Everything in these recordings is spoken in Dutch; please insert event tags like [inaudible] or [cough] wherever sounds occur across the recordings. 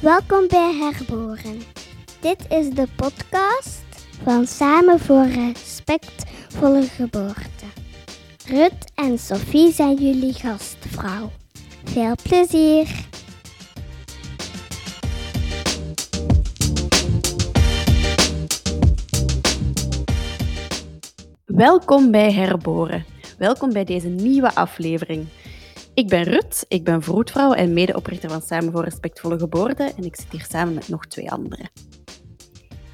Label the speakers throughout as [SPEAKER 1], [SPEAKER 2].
[SPEAKER 1] Welkom bij Herboren. Dit is de podcast van Samen voor Respectvolle Geboorte. Rut en Sophie zijn jullie gastvrouw. Veel plezier!
[SPEAKER 2] Welkom bij Herboren. Welkom bij deze nieuwe aflevering. Ik ben Rut, ik ben vroedvrouw en medeoprichter van Samen voor Respectvolle Geboorte en ik zit hier samen met nog twee anderen.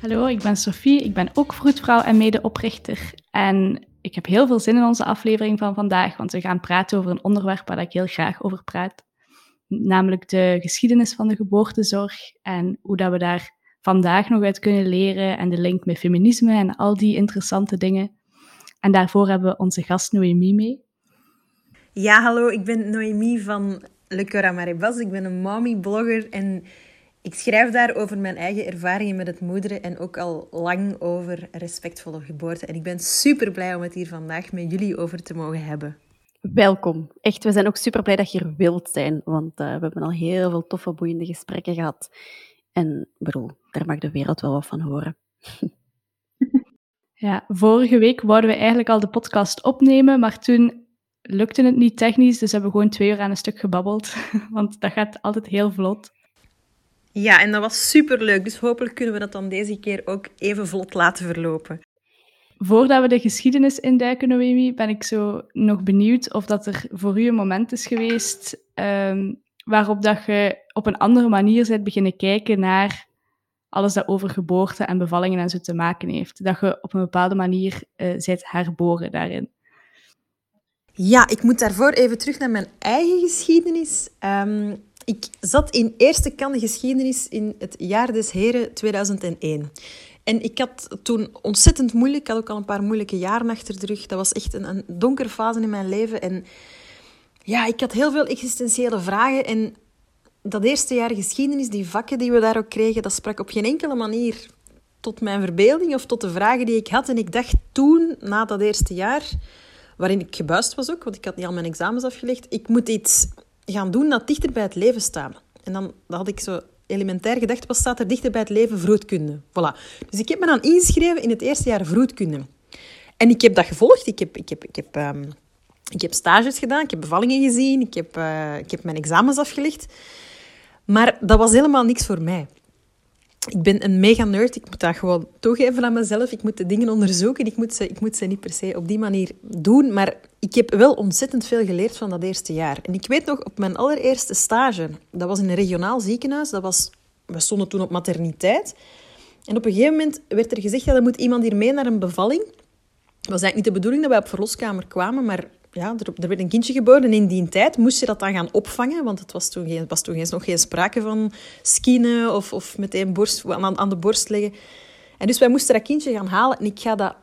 [SPEAKER 3] Hallo, ik ben Sophie, ik ben ook vroedvrouw en medeoprichter. En ik heb heel veel zin in onze aflevering van vandaag, want we gaan praten over een onderwerp waar ik heel graag over praat. Namelijk de geschiedenis van de geboortezorg en hoe dat we daar vandaag nog uit kunnen leren en de link met feminisme en al die interessante dingen. En daarvoor hebben we onze gast Noemi mee.
[SPEAKER 4] Ja, hallo, ik ben Noemi van Le Cora Maribas. Ik ben een mommy-blogger en ik schrijf daar over mijn eigen ervaringen met het moederen en ook al lang over respectvolle geboorte. En ik ben super blij om het hier vandaag met jullie over te mogen hebben.
[SPEAKER 2] Welkom. Echt, we zijn ook super blij dat je er wilt zijn, want uh, we hebben al heel veel toffe, boeiende gesprekken gehad. En bedoel, daar mag de wereld wel wat van horen. [laughs]
[SPEAKER 3] Ja, vorige week wouden we eigenlijk al de podcast opnemen, maar toen lukte het niet technisch, dus hebben we gewoon twee uur aan een stuk gebabbeld. [laughs] Want dat gaat altijd heel vlot.
[SPEAKER 4] Ja, en dat was superleuk, dus hopelijk kunnen we dat dan deze keer ook even vlot laten verlopen.
[SPEAKER 3] Voordat we de geschiedenis induiken, Noemi, ben ik zo nog benieuwd of dat er voor u een moment is geweest um, waarop dat je op een andere manier bent beginnen kijken naar alles dat over geboorte en bevallingen en zo te maken heeft. Dat je op een bepaalde manier uh, bent herboren daarin.
[SPEAKER 4] Ja, ik moet daarvoor even terug naar mijn eigen geschiedenis. Um, ik zat in eerste kan geschiedenis in het jaar des heren 2001. En ik had toen ontzettend moeilijk. Ik had ook al een paar moeilijke jaren achter de rug. Dat was echt een, een donkere fase in mijn leven. En ja, ik had heel veel existentiële vragen. En dat eerste jaar geschiedenis, die vakken die we daar ook kregen, dat sprak op geen enkele manier tot mijn verbeelding of tot de vragen die ik had. En ik dacht toen, na dat eerste jaar, waarin ik gebuist was ook, want ik had niet al mijn examens afgelegd, ik moet iets gaan doen dat dichter bij het leven staat. En dan, dan had ik zo elementair gedacht, wat staat er dichter bij het leven? Vroedkunde. Voilà. Dus ik heb me dan ingeschreven in het eerste jaar vroedkunde. En ik heb dat gevolgd. Ik heb, ik heb, ik heb, um, ik heb stages gedaan, ik heb bevallingen gezien, ik heb, uh, ik heb mijn examens afgelegd. Maar dat was helemaal niks voor mij. Ik ben een mega nerd. Ik moet dat gewoon toegeven aan mezelf. Ik moet de dingen onderzoeken. Ik moet, ze, ik moet ze niet per se op die manier doen. Maar ik heb wel ontzettend veel geleerd van dat eerste jaar. En ik weet nog, op mijn allereerste stage, dat was in een regionaal ziekenhuis. Dat was, we stonden toen op materniteit. En op een gegeven moment werd er gezegd, dat er moet iemand hier mee naar een bevalling. Het was eigenlijk niet de bedoeling dat wij op verloskamer kwamen, maar ja, er, er, werd een kindje geboren en in die tijd moest je dat dan gaan opvangen, want het was toen, geen, was toen nog geen sprake van skinnen of, of meteen borst, aan, de borst leggen. En dus wij moesten dat kindje gaan halen en ik ga dat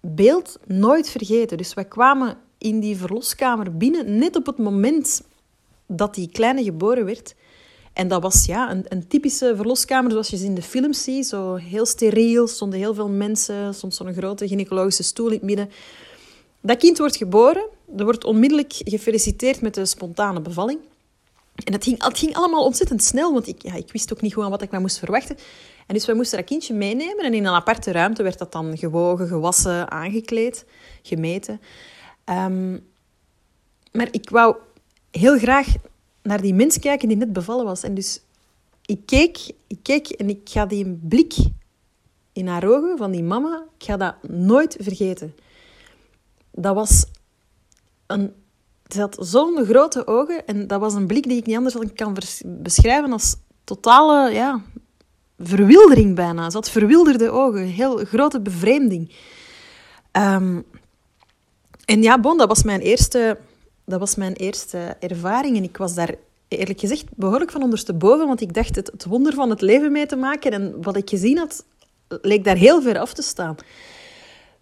[SPEAKER 4] beeld nooit vergeten. Dus wij kwamen in die verloskamer binnen, net op het moment dat die kleine geboren werd. En dat was ja, een, een typische verloskamer zoals je ze in de films ziet. Zo heel steriel, stonden heel veel mensen, stond zo'n grote gynaecologische stoel in het midden. Dat kind wordt geboren, er wordt onmiddellijk gefeliciteerd met de spontane bevalling. En het ging, het ging allemaal ontzettend snel, want ik, ja, ik wist ook niet gewoon wat ik nou moest verwachten. En dus wij moesten dat kindje meenemen en in een aparte ruimte werd dat dan gewogen, gewassen, aangekleed, gemeten. Um, maar ik wou heel graag naar die mens kijken die net bevallen was. En dus ik keek, ik keek en ik ga die blik in haar ogen van die mama, ik ga dat nooit vergeten dat was een... Ze had zo'n grote ogen en dat was een blik die ik niet anders kan beschrijven als totale ja, verwildering bijna. Ze had verwilderde ogen, heel grote bevreemding. Um, en ja, bon, dat was mijn eerste, dat was mijn eerste ervaring en ik was daar eerlijk gezegd behoorlijk van ondersteboven, want ik dacht het, het wonder van het leven mee te maken en wat ik gezien had, leek daar heel ver af te staan.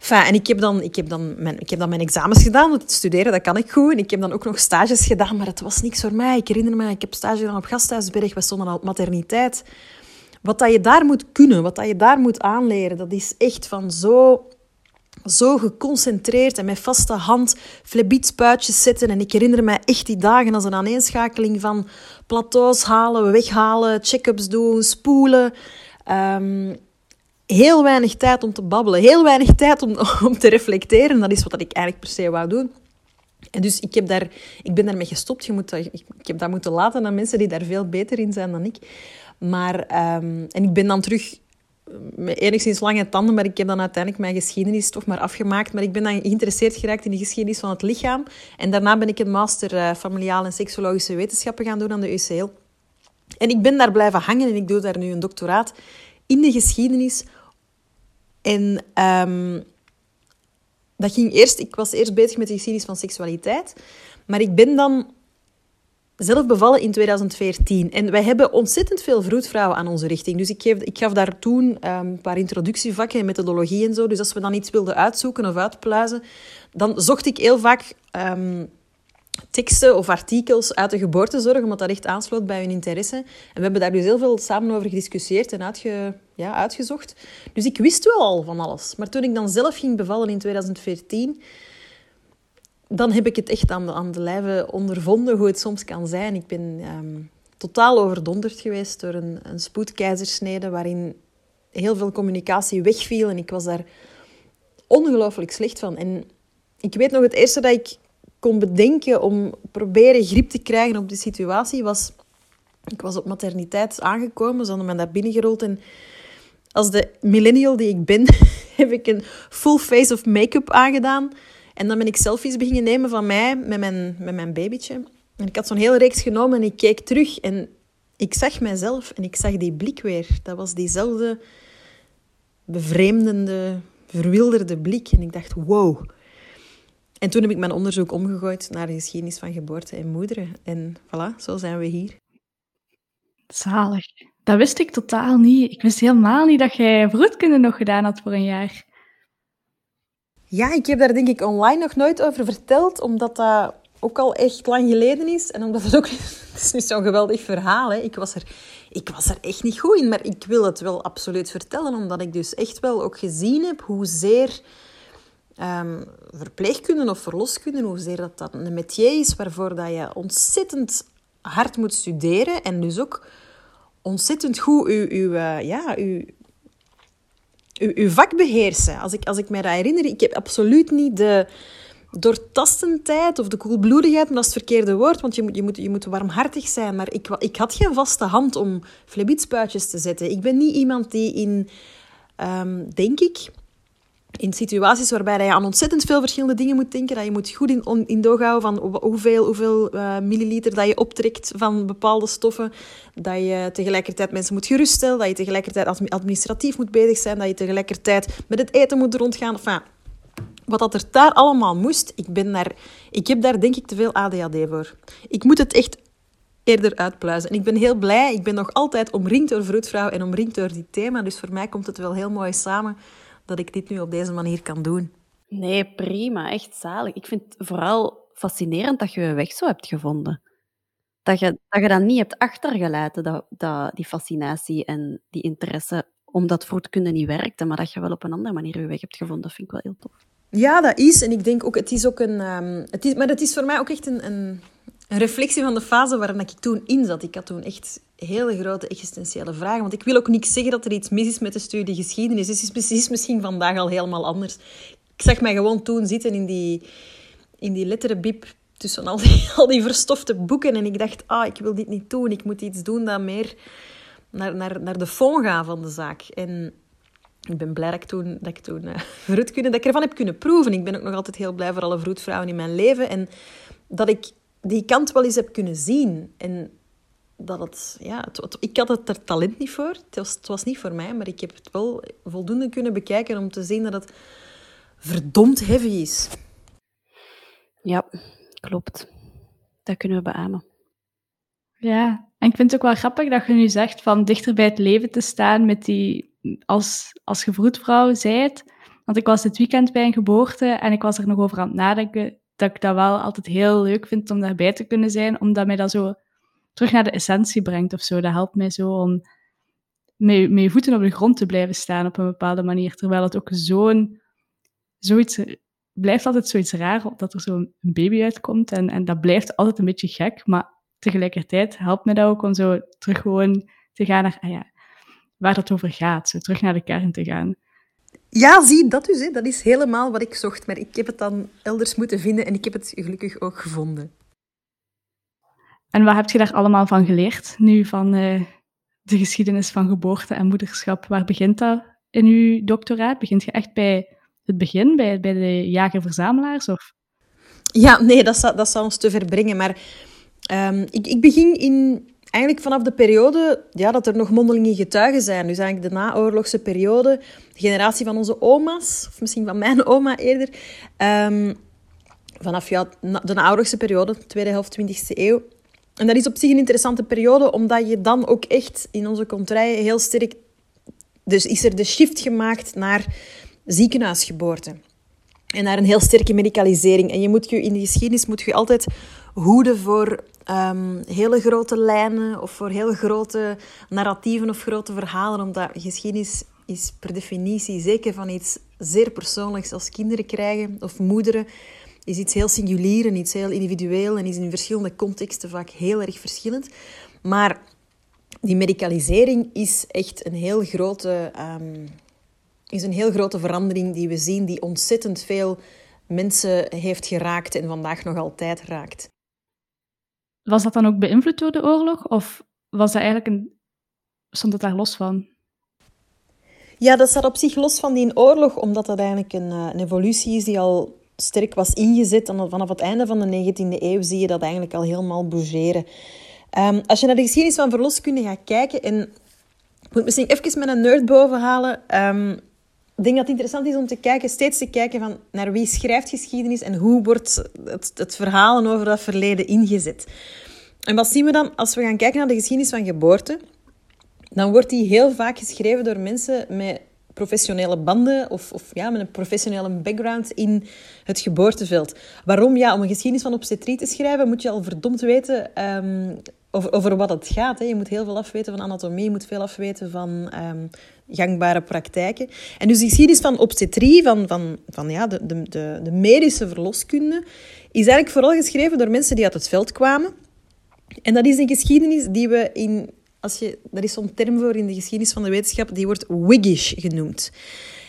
[SPEAKER 4] Enfin, en ik heb, dan, ik, heb dan mijn, ik heb dan mijn examens gedaan, want studeren dat kan ik goed. En ik heb dan ook nog stages gedaan, maar het was niks voor mij. Ik herinner me, ik heb stage gedaan op Gasthuisberg, we stonden al materniteit. Wat dat je daar moet kunnen, wat dat je daar moet aanleren, dat is echt van zo zo geconcentreerd en met vaste hand flebietspuitjes zetten. En ik herinner me echt die dagen als een aaneenschakeling van plateaus halen, weghalen, check-ups doen, spoelen. Ehm, heel weinig tijd om te babbelen, heel weinig tijd om, [laughs] om te reflecteren. Dat is wat ik eigenlijk per se wou doen. En dus ik, heb daar, ik ben daarmee gestopt. Je moet, ik, ik heb dat moeten laten aan mensen die daar veel beter in zijn dan ik. Maar, um, en ik ben dan terug met enigszins lange tanden, maar ik heb dan uiteindelijk mijn geschiedenis toch maar afgemaakt. Maar ik ben dan geïnteresseerd geraakt in de geschiedenis van het lichaam. En daarna ben ik een master uh, familiaal en seksologische wetenschappen gaan doen aan de UCL. En ik ben daar blijven hangen en ik doe daar nu een doctoraat in de geschiedenis. En um, dat ging eerst, ik was eerst bezig met de geschiedenis van seksualiteit. Maar ik ben dan zelf bevallen in 2014. En wij hebben ontzettend veel vroedvrouwen aan onze richting. Dus ik, ik gaf daar toen um, een paar introductievakken en methodologie en zo. Dus als we dan iets wilden uitzoeken of uitpluizen, dan zocht ik heel vaak um, teksten of artikels uit de geboortezorg, omdat dat echt aansloot bij hun interesse. En we hebben daar dus heel veel samen over gediscussieerd en uitge, ja, uitgezocht. Dus ik wist wel al van alles. Maar toen ik dan zelf ging bevallen in 2014 dan heb ik het echt aan de, aan de lijve ondervonden hoe het soms kan zijn. Ik ben um, totaal overdonderd geweest door een, een spoedkeizersnede waarin heel veel communicatie wegviel en ik was daar ongelooflijk slecht van. En ik weet nog, het eerste dat ik kon bedenken om proberen grip te krijgen op de situatie was... Ik was op materniteit aangekomen, ze hadden me daar binnengerold en als de millennial die ik ben, [laughs] heb ik een full face of make-up aangedaan en dan ben ik selfies beginnen nemen van mij met mijn, met mijn babytje. En ik had zo'n hele reeks genomen en ik keek terug en ik zag mijzelf en ik zag die blik weer. Dat was diezelfde bevreemdende, verwilderde blik. En ik dacht, wow. En toen heb ik mijn onderzoek omgegooid naar de geschiedenis van geboorte en moederen. En voilà, zo zijn we hier.
[SPEAKER 3] Zalig. Dat wist ik totaal niet. Ik wist helemaal niet dat jij vroedkunde nog gedaan had voor een jaar.
[SPEAKER 4] Ja, ik heb daar denk ik online nog nooit over verteld, omdat dat ook al echt lang geleden is. En omdat het ook... [laughs] Het is niet zo'n geweldig verhaal, hè. Ik was, er, ik was er echt niet goed in, maar ik wil het wel absoluut vertellen, omdat ik dus echt wel ook gezien heb hoezeer um, verpleegkunde of verloskunde, hoezeer dat, dat een métier is waarvoor dat je ontzettend hard moet studeren en dus ook ontzettend goed je, je, eh, ja, je, uw, vak beheersen. Als ik, als ik me dat herinner, ik heb absoluut niet de doortastendheid of de koelbloedigheid, maar dat is het verkeerde woord, want je moet, je moet, je moet warmhartig zijn. Maar ik, ik had geen vaste hand om flebitspuitjes te zetten. Ik ben niet iemand die in, um, denk ik, in situaties waarbij je aan ontzettend veel verschillende dingen moet denken, dat je moet goed in, in houden van hoeveel, hoeveel uh, milliliter dat je optrekt van bepaalde stoffen, dat je tegelijkertijd mensen moet geruststellen, dat je tegelijkertijd administratief moet bezig zijn, dat je tegelijkertijd met het eten moet rondgaan. Enfin, wat dat er daar allemaal moest, ik, ben daar, ik heb daar denk ik te veel ADHD voor. Ik moet het echt eerder uitpluizen. En ik ben heel blij, ik ben nog altijd omringd door vroedvrouw en omringd door dit thema, dus voor mij komt het wel heel mooi samen dat ik dit nu op deze manier kan doen.
[SPEAKER 2] Nee, prima. Echt zalig. Ik vind het vooral fascinerend dat je je weg zo hebt gevonden. Dat je dat, je dat niet hebt achtergelaten, dat, dat, die fascinatie en die interesse, omdat vroedkunde niet werkte, maar dat je wel op een andere manier je weg hebt gevonden. Dat vind ik wel heel tof.
[SPEAKER 4] Ja, dat is. En ik denk ook, het is ook een... Um, het is, maar het is voor mij ook echt een, een, een reflectie van de fase waarin ik toen in zat. Ik had toen echt hele grote existentiële vragen. Want ik wil ook niet zeggen dat er iets mis is met de studie geschiedenis. Dus het is, is misschien vandaag al helemaal anders. Ik zag mij gewoon toen zitten in die, in die tussen al die, [laughs] al die verstofte boeken. En ik dacht, ah, ik wil dit niet doen. Ik moet iets doen dat meer naar, naar, naar de fond gaat van de zaak. En ik ben blij dat ik toen, dat ik, toen [laughs] uh, dat ik ervan heb kunnen proeven. Ik ben ook nog altijd heel blij voor alle vroedvrouwen in mijn leven. En dat ik die kant wel eens heb kunnen zien. En dat het, ja, het, ik had het er talent niet voor. Het was, het was niet voor mij, maar ik heb het wel voldoende kunnen bekijken om te zien dat het verdomd heavy is.
[SPEAKER 2] Ja, klopt. Dat kunnen we beamen.
[SPEAKER 3] Ja, en ik vind het ook wel grappig dat je nu zegt van dichter bij het leven te staan met die, als, als gevroedvrouw zei het. Want ik was dit weekend bij een geboorte en ik was er nog over aan het nadenken dat ik dat wel altijd heel leuk vind om daarbij te kunnen zijn, omdat mij dat zo terug naar de essentie brengt of zo. Dat helpt mij zo om met, je voeten op de grond te blijven staan op een bepaalde manier, terwijl het ook zo'n zoiets blijft altijd zoiets raar dat er zo'n baby uitkomt. En, en dat blijft altijd een beetje gek. Maar tegelijkertijd helpt me dat ook om zo terug gewoon te gaan naar ah ja, waar het over gaat. Zo terug naar de kern te gaan.
[SPEAKER 4] Ja, zie, dat dus. Hè. Dat is helemaal wat ik zocht. Maar ik heb het dan elders moeten vinden en ik heb het gelukkig ook gevonden.
[SPEAKER 3] En wat heb je daar allemaal van geleerd, nu van uh, de geschiedenis van geboorte en moederschap? Waar begint dat in uw doctoraat? Begint je echt bij het begin, bij, bij de jager-verzamelaars? Of?
[SPEAKER 4] Ja, nee, dat zou, dat zou ons te ver brengen. Maar um, ik, ik begin in, eigenlijk vanaf de periode ja, dat er nog mondelinge getuigen zijn. Dus eigenlijk de naoorlogse periode, de generatie van onze oma's, of misschien van mijn oma eerder. Um, vanaf ja, de naoorlogse periode, tweede helft 20e eeuw. En dat is op zich een interessante periode, omdat je dan ook echt in onze contraien heel sterk... Dus is er de shift gemaakt naar ziekenhuisgeboorte. En naar een heel sterke medicalisering. En je moet je in de geschiedenis moet je altijd hoeden voor um, hele grote lijnen of voor heel grote narratieven of grote verhalen. Omdat geschiedenis is per definitie, zeker van iets zeer persoonlijks als kinderen krijgen of moederen, is iets heel singulier en iets heel individueel en is in verschillende contexten vaak heel erg verschillend. Maar die medicalisering is echt een heel grote, um, is een heel grote verandering die we zien, die ontzettend veel mensen heeft geraakt en vandaag nog altijd raakt.
[SPEAKER 3] Was dat dan ook beïnvloed door de oorlog? Of was dat eigenlijk een... stond het daar los van?
[SPEAKER 4] Ja, dat staat op zich los van die oorlog, omdat dat eigenlijk een, eh, een evolutie is die al sterk was ingezet. En vanaf het einde van de 19e eeuw zie je dat eigenlijk al helemaal bougeren. Um, als je naar de geschiedenis van verloskunde gaat kijken, en ik moet misschien even met een nerd bovenhalen. Um, ik denk dat het interessant is om te kijken, steeds te kijken van naar wie schrijft geschiedenis en hoe wordt het, het verhalen over dat verleden ingezet. En wat zien we dan als we gaan kijken naar de geschiedenis van geboorte? Dan wordt die heel vaak geschreven door mensen met professionele banden of, of ja, met een professionele background in het geboorteveld. Waarom? Ja, om een geschiedenis van obstetrie te schrijven moet je al verdomd weten um, over, over wat het gaat. Hè. Je moet heel veel afweten van anatomie, je moet veel afweten van um, gangbare praktijken. En dus die van obstetrie, van, van, van ja, de, de, de, de medische verloskunde, is eigenlijk vooral geschreven door mensen die uit het veld kwamen. En dat is een geschiedenis die we in als je, er is zo'n term voor in de geschiedenis van de wetenschap, die wordt Whiggish genoemd.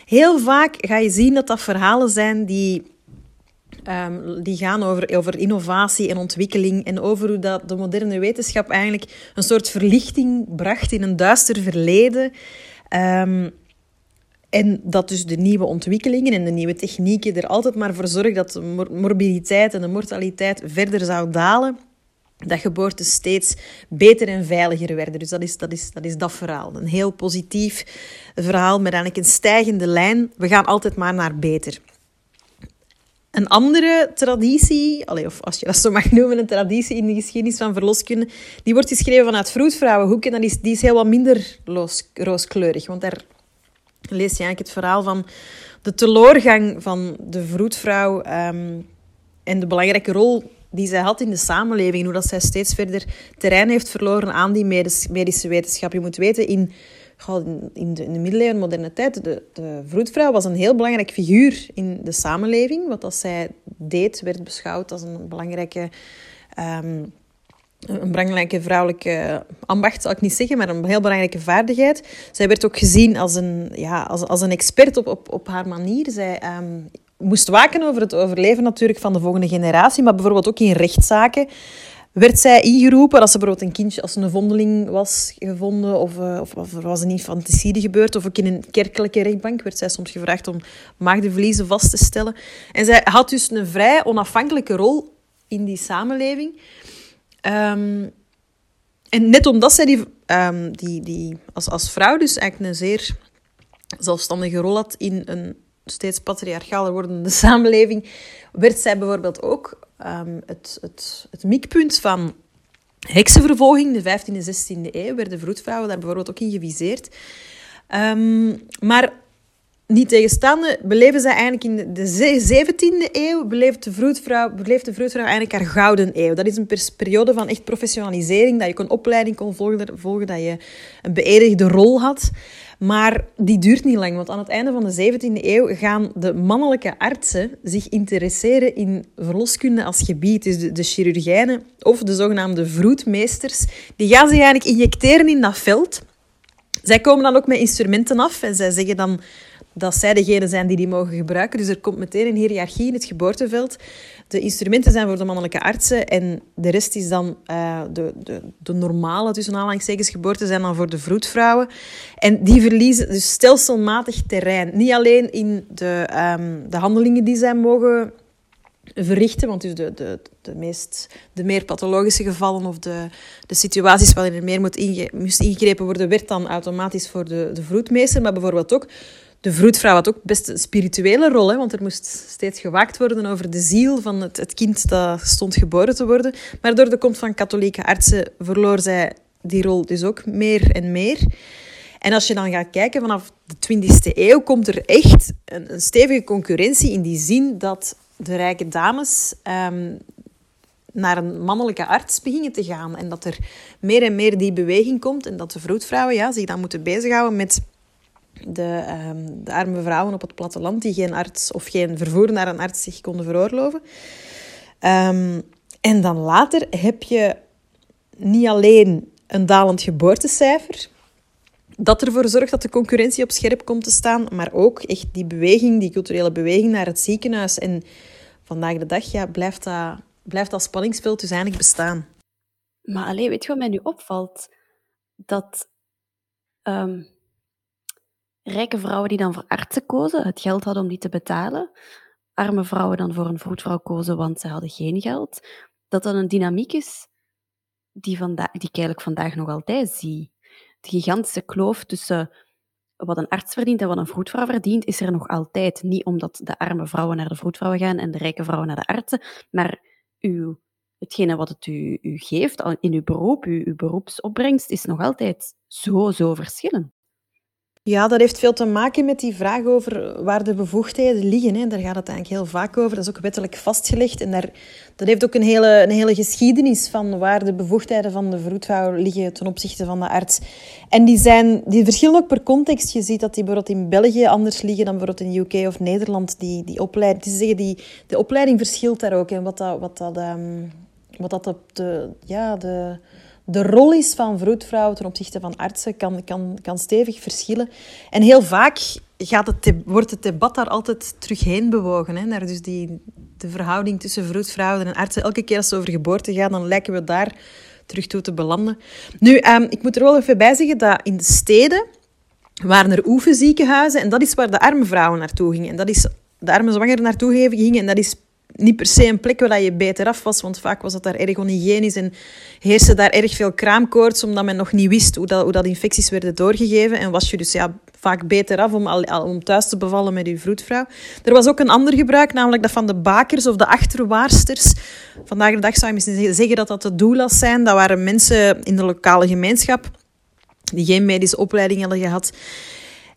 [SPEAKER 4] Heel vaak ga je zien dat dat verhalen zijn die, um, die gaan over, over innovatie en ontwikkeling en over hoe dat de moderne wetenschap eigenlijk een soort verlichting bracht in een duister verleden. Um, en dat dus de nieuwe ontwikkelingen en de nieuwe technieken er altijd maar voor zorgen dat de morbiditeit en de mortaliteit verder zou dalen dat geboortes steeds beter en veiliger werden. Dus dat is, dat is, dat is dat verhaal. Een heel positief verhaal met eigenlijk een stijgende lijn. We gaan altijd maar naar beter. Een andere traditie, of als je dat zo mag noemen, een traditie in de geschiedenis van verloskunde, die wordt geschreven vanuit vroedvrouwenhoek en dat is, die is heel wat minder rooskleurig. Want daar lees je eigenlijk het verhaal van de teleurgang van de vroedvrouw um, en de belangrijke rol die zij had in de samenleving. Hoe dat zij steeds verder terrein heeft verloren aan die medische wetenschap. Je moet weten, in, in, de, in de middeleeuwen, moderne tijd, de, de vroedvrouw was een heel belangrijk figuur in de samenleving. Wat dat zij deed, werd beschouwd als een belangrijke... Um, een belangrijke vrouwelijke ambacht, zal ik niet zeggen, maar een heel belangrijke vaardigheid. Zij werd ook gezien als een, ja, als, als een expert op, op, op haar manier. Zij um, moest waken over het overleven natuurlijk van de volgende generatie, maar bijvoorbeeld ook in rechtszaken werd zij ingeroepen als ze bijvoorbeeld een kindje, als een vondeling was gevonden of, uh, of, of, er was een infanticide gebeurd of ook in een kerkelijke rechtbank werd zij soms gevraagd om maagdenverliezen vast te stellen. En zij had dus een vrij onafhankelijke rol in die samenleving. Um, en net omdat zij die, um, die, die als, als vrouw dus eigenlijk een zeer zelfstandige rol had in een steeds patriarchaler wordende [laughs] samenleving, werd zij bijvoorbeeld ook um, het, het, het mikpunt van heksenvervolging, de 15e en 16e eeuw, werden vroedvrouwen daar bijvoorbeeld ook in geviseerd. Um, maar niet tegenstaande beleven zij eigenlijk in de 17e eeuw, beleeft de, vroedvrouw, beleeft de vroedvrouw eigenlijk haar gouden eeuw. Dat is een periode van echt professionalisering, dat je een opleiding kon volgen, volgen dat je een beëdigde rol had. Maar die duurt niet lang, want aan het einde van de 17e eeuw gaan de mannelijke artsen zich interesseren in verloskunde als gebied. Dus de, de chirurgijnen of de zogenaamde vroedmeesters, die gaan zich eigenlijk injecteren in dat veld. Zij komen dan ook met instrumenten af en zij zeggen dan dat zij degene zijn die die mogen gebruiken. Dus er komt meteen een hiërarchie in het geboorteveld. De instrumenten zijn voor de mannelijke artsen en de rest is dan uh, de, de, de normale, tussen aanhalingstekens, geboorte zijn dan voor de vroedvrouwen. En die verliezen dus stelselmatig terrein. Niet alleen in de, um, de handelingen die zij mogen verrichten. Want dus de, de, de, meest, de meer pathologische gevallen of de, de situaties waarin er meer moet inge, moest ingegrepen worden, werd dan automatisch voor de, de vroedmeester. Maar bijvoorbeeld ook de vroedvrouw had ook best een spirituele rol, hè, want er moest steeds gewaakt worden over de ziel van het, het kind dat stond geboren te worden. Maar door de komst van katholieke artsen verloor zij die rol dus ook meer en meer. En als je dan gaat kijken vanaf de 20e eeuw, komt er echt een, een stevige concurrentie in die zin dat de rijke dames um, naar een mannelijke arts beginnen te gaan. En dat er meer en meer die beweging komt en dat de vroedvrouwen ja, zich dan moeten bezighouden met de, um, de arme vrouwen op het platteland die geen arts of geen vervoer naar een arts zich konden veroorloven. Um, en dan later heb je niet alleen een dalend geboortecijfer, dat ervoor zorgt dat de concurrentie op scherp komt te staan, maar ook echt die beweging, die culturele beweging naar het ziekenhuis. En vandaag de dag ja, blijft, dat, blijft dat spanningsveld dus eigenlijk bestaan.
[SPEAKER 2] Maar alleen, weet je wat mij nu opvalt? Dat um, rijke vrouwen die dan voor artsen kozen, het geld hadden om die te betalen, arme vrouwen dan voor een vroedvrouw kozen, want ze hadden geen geld, dat dat een dynamiek is die, die ik eigenlijk vandaag nog altijd zie. De gigantische kloof tussen wat een arts verdient en wat een vroedvrouw verdient, is er nog altijd. Niet omdat de arme vrouwen naar de vroedvrouwen gaan en de rijke vrouwen naar de artsen, maar uw, hetgene wat het u, u geeft in uw beroep, uw, uw beroepsopbrengst, is nog altijd zo, zo verschillend.
[SPEAKER 4] Ja, dat heeft veel te maken met die vraag over waar de bevoegdheden liggen. Hè. Daar gaat het eigenlijk heel vaak over. Dat is ook wettelijk vastgelegd. En daar, dat heeft ook een hele, een hele geschiedenis van waar de bevoegdheden van de vroedvrouw liggen ten opzichte van de arts. En die, zijn, die verschillen ook per context. Je ziet dat die bijvoorbeeld in België anders liggen dan bijvoorbeeld in UK of Nederland. Die, die opleiding, die zeggen, die, de opleiding verschilt daar ook. En wat dat, wat dat, um, wat dat de... Ja, de de rol is van vroedvrouwen ten opzichte van artsen kan, kan, kan stevig verschillen. En heel vaak gaat het, wordt het debat daar altijd terugheen bewogen. Hè? Naar dus die, de verhouding tussen vroedvrouwen en artsen. Elke keer als het over geboorte gaat, dan lijken we daar terug toe te belanden. Nu, um, ik moet er wel even bij zeggen dat in de steden waren er oefenziekenhuizen. En dat is waar de arme vrouwen naartoe gingen. En dat is de arme zwangeren naartoe gingen. En dat is niet per se een plek waar je beter af was, want vaak was het daar erg onhygiënisch en heerste daar erg veel kraamkoorts, omdat men nog niet wist hoe dat, hoe dat infecties werden doorgegeven. En was je dus ja, vaak beter af om, om thuis te bevallen met je vroedvrouw. Er was ook een ander gebruik, namelijk dat van de bakers of de achterwaarsters. Vandaag de dag zou je misschien zeggen dat dat de doulas zijn. Dat waren mensen in de lokale gemeenschap die geen medische opleiding hadden gehad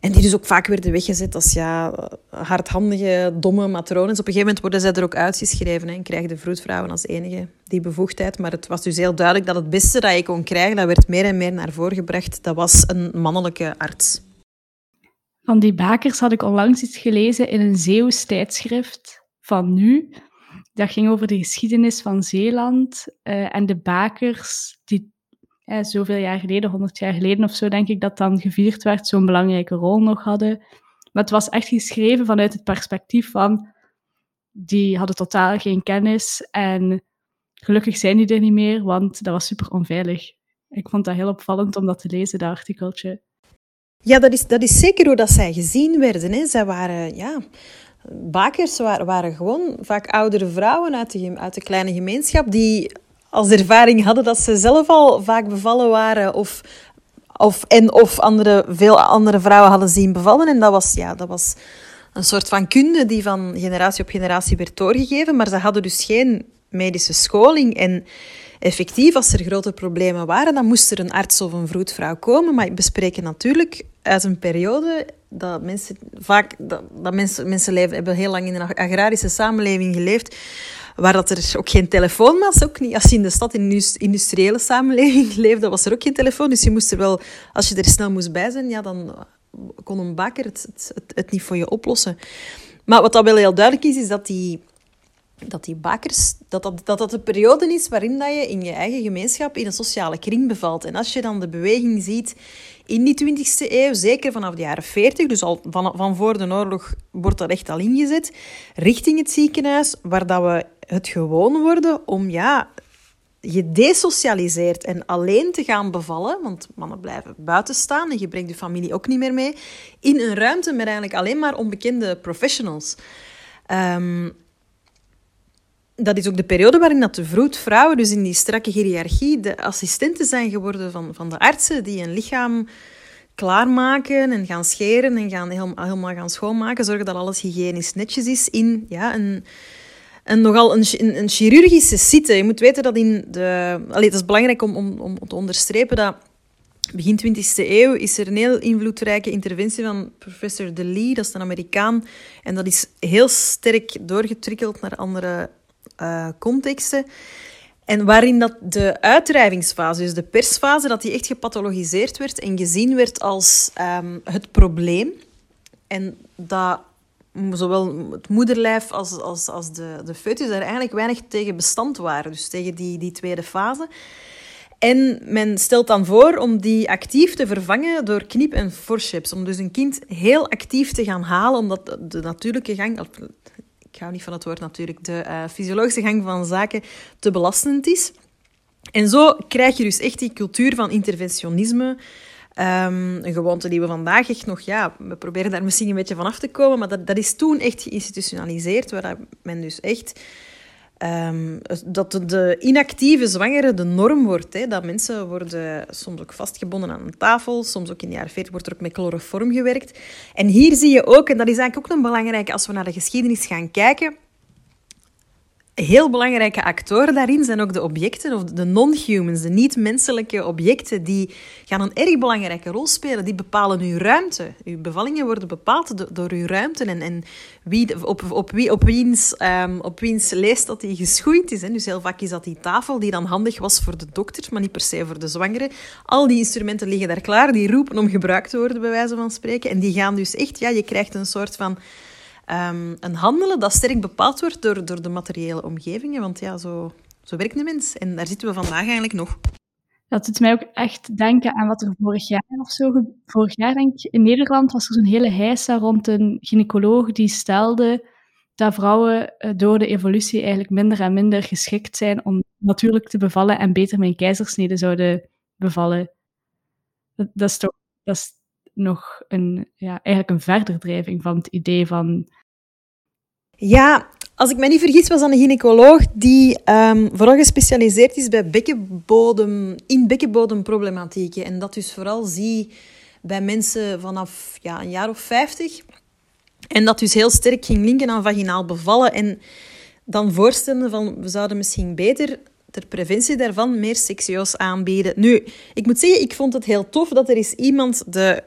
[SPEAKER 4] en die dus ook vaak werden weggezet als ja, hardhandige, domme matronen. Op een gegeven moment worden zij er ook uitgeschreven en krijgen de vroedvrouwen als enige die bevoegdheid. Maar het was dus heel duidelijk dat het beste dat je kon krijgen, dat werd meer en meer naar voren gebracht, dat was een mannelijke arts.
[SPEAKER 3] Van die bakers had ik onlangs iets gelezen in een Zeeuws tijdschrift van nu. Dat ging over de geschiedenis van Zeeland uh, en de bakers die zoveel jaar geleden, honderd jaar geleden of zo, denk ik, dat dan gevierd werd, zo'n belangrijke rol nog hadden. Maar het was echt geschreven vanuit het perspectief van, die hadden totaal geen kennis en gelukkig zijn die er niet meer, want dat was super onveilig. Ik vond dat heel opvallend om dat te lezen, dat artikeltje.
[SPEAKER 4] Ja, dat is, dat is zeker hoe dat zij gezien werden. Hè. Zij waren, ja, bakers waren, waren gewoon vaak oudere vrouwen uit de, uit de kleine gemeenschap die als ervaring hadden dat ze zelf al vaak bevallen waren of, of, en of andere, veel andere vrouwen hadden zien bevallen. En dat was, ja, dat was een soort van kunde die van generatie op generatie werd doorgegeven, maar ze hadden dus geen medische scholing. En effectief, als er grote problemen waren, dan moest er een arts of een vroedvrouw komen. Maar we bespreken natuurlijk uit een periode dat mensen vaak dat, dat mensen, mensen leven, hebben heel lang in een agrarische samenleving geleefd, waar dat er ook geen telefoon was. Ook niet. Als je in de stad in een industriële samenleving [laughs] leefde, was er ook geen telefoon. Dus je moest er wel, als je er snel moest bij zijn, ja, dan kon een bakker het, het, het, niet voor je oplossen. Maar wat dat wel heel duidelijk is, is dat die, dat die bakers, dat dat, dat dat de periode is waarin dat je in je eigen gemeenschap in een sociale kring bevalt. En als je dan de beweging ziet in die 20e eeuw, zeker vanaf de jaren 40, dus al van, van voor de oorlog wordt dat echt al ingezet, richting het ziekenhuis, waar dat we het gewoon worden om ja, je desocialiseert en alleen te gaan bevallen, want mannen blijven buiten staan en je brengt je familie ook niet meer mee, in een ruimte met eigenlijk alleen maar onbekende professionals. Um, dat is ook de periode waarin dat de vroedvrouwen, dus in die strakke hiërarchie, de assistenten zijn geworden van, van de artsen die een lichaam klaarmaken en gaan scheren en gaan helemaal, helemaal gaan schoonmaken, zorgen dat alles hygiënisch netjes is in ja, een, een nogal een, een, chirurgische site. Je moet weten dat in de... Allee, het is belangrijk om, om, om te onderstrepen dat begin 20e eeuw is er een heel invloedrijke interventie van professor De Lee, dat is een Amerikaan. En dat is heel sterk doorgetrikkeld naar andere uh, contexten. En waarin dat de uitdrijvingsfase, dus de persfase, dat die echt gepathologiseerd werd en gezien werd als um, het probleem. En dat zowel het moederlijf als, als, als de, de foetus daar eigenlijk weinig tegen bestand waren. Dus tegen die, die tweede fase. En men stelt dan voor om die actief te vervangen door knip- en forceps. Om dus een kind heel actief te gaan halen, omdat de natuurlijke gang, ik hou niet van het woord natuurlijk, de uh, fysiologische gang van zaken te belastend is. En zo krijg je dus echt die cultuur van interventionisme. Um, een gewoonte die we vandaag echt nog, ja, we proberen daar misschien een beetje van af te komen, maar dat, dat is toen echt geïnstitutionaliseerd, waar men dus echt Um, dat de inactieve zwangere de norm wordt. Hè. Dat mensen worden soms ook vastgebonden aan een tafel. Soms ook in de jaren 40 wordt er ook met chloroform gewerkt. En hier zie je ook, en dat is eigenlijk ook een belangrijke als we naar de geschiedenis gaan kijken heel belangrijke actoren daarin zijn ook de objecten, of de non-humans, de niet-menselijke objecten, die gaan een erg belangrijke rol spelen. Die bepalen uw ruimte. Uw bevallingen worden bepaald door uw ruimte en, en wie, op, op, wie, op, wiens, um, op wiens leest dat die geschoeid is. Hè. Dus heel vaak is dat die tafel die dan handig was voor de dokter, maar niet per se voor de zwangere. Al die instrumenten liggen daar klaar, die roepen om gebruikt te worden, bij wijze van spreken. En die gaan dus echt, ja, je krijgt een soort van um, een handelen dat sterk bepaald wordt door, door de materiële omgevingen. Want ja, zo, zo werkt de mens. En daar zitten we vandaag eigenlijk nog.
[SPEAKER 3] Dat doet mij ook echt denken aan wat er vorig jaar of zo... Vorig jaar, denk ik, in Nederland was er zo'n hele heisa rond een gynaecoloog die stelde dat vrouwen eh, door de evolutie eigenlijk minder en minder geschikt zijn om natuurlijk te bevallen en beter met een keizersnede zouden bevallen. Dat, dat is toch... Dat is nog een, ja, eigenlijk een verderdrijving van het idee van...
[SPEAKER 4] Ja, als ik me niet vergis, was dat een gynaecoloog die um, vooral gespecialiseerd is bij bekkenbodem, in bekkenbodemproblematieken. En dat dus vooral zie bij mensen vanaf ja, een jaar of vijftig. En dat dus heel sterk ging linken aan vaginaal bevallen. En dan voorstellen van, we zouden misschien beter ter preventie daarvan meer seksioos aanbieden. Nu, ik moet zeggen, ik vond het heel tof dat er is iemand de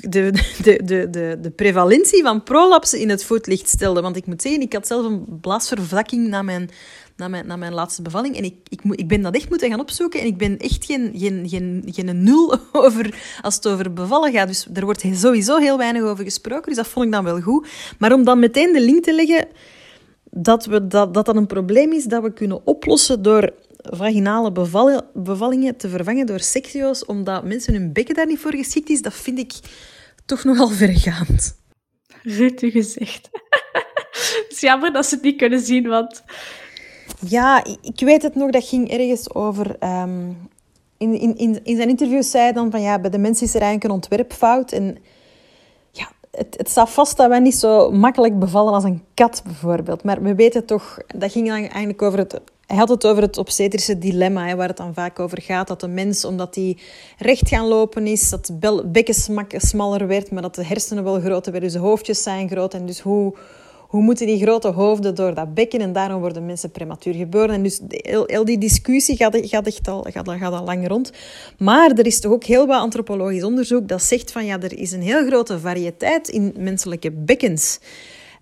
[SPEAKER 4] de, de, de, de, de prevalentie van prolapsen in het voetlicht stelde. Want ik moet zeggen, ik had zelf een blaasvervlakking na mijn, na mijn, na mijn laatste bevalling. En ik, ik, ik ben dat echt moeten gaan opzoeken. En ik ben echt geen, geen, geen, geen nul [laughs] over als het over bevallen gaat. Dus er wordt sowieso heel weinig over gesproken. Dus dat vond ik dan wel goed. Maar om dan meteen de link te leggen dat, we, dat, dat dat een probleem is dat we kunnen oplossen door vaginale bevallingen te vervangen door seksio's, omdat mensen hun bekken daar niet voor geschikt is, dat vind ik toch nogal vergaand.
[SPEAKER 3] Rutte gezegd. Het is jammer dat ze het niet kunnen zien, want...
[SPEAKER 4] Ja, ik weet het nog, dat ging ergens over... Um, in, in, in zijn interview zei hij dan van, ja, bij de mensen is er eigenlijk een ontwerpfout. En ja, het, het staat vast dat wij niet zo makkelijk bevallen als een kat, bijvoorbeeld. Maar we weten toch... Dat ging eigenlijk over het hij had het over het obstetrische dilemma, hè, waar het dan vaak over gaat. Dat de mens, omdat hij recht gaan lopen is, dat de bekken smaller werd, maar dat de hersenen wel groter werden. Dus de hoofdjes zijn groot. En dus hoe, hoe moeten die grote hoofden door dat bekken en daarom worden mensen prematuur geboren. En dus heel, die discussie gaat, gaat, echt al, gaat, gaat al lang rond. Maar er is toch ook heel wat antropologisch onderzoek dat zegt van ja, er is een heel grote variëteit in menselijke bekkens.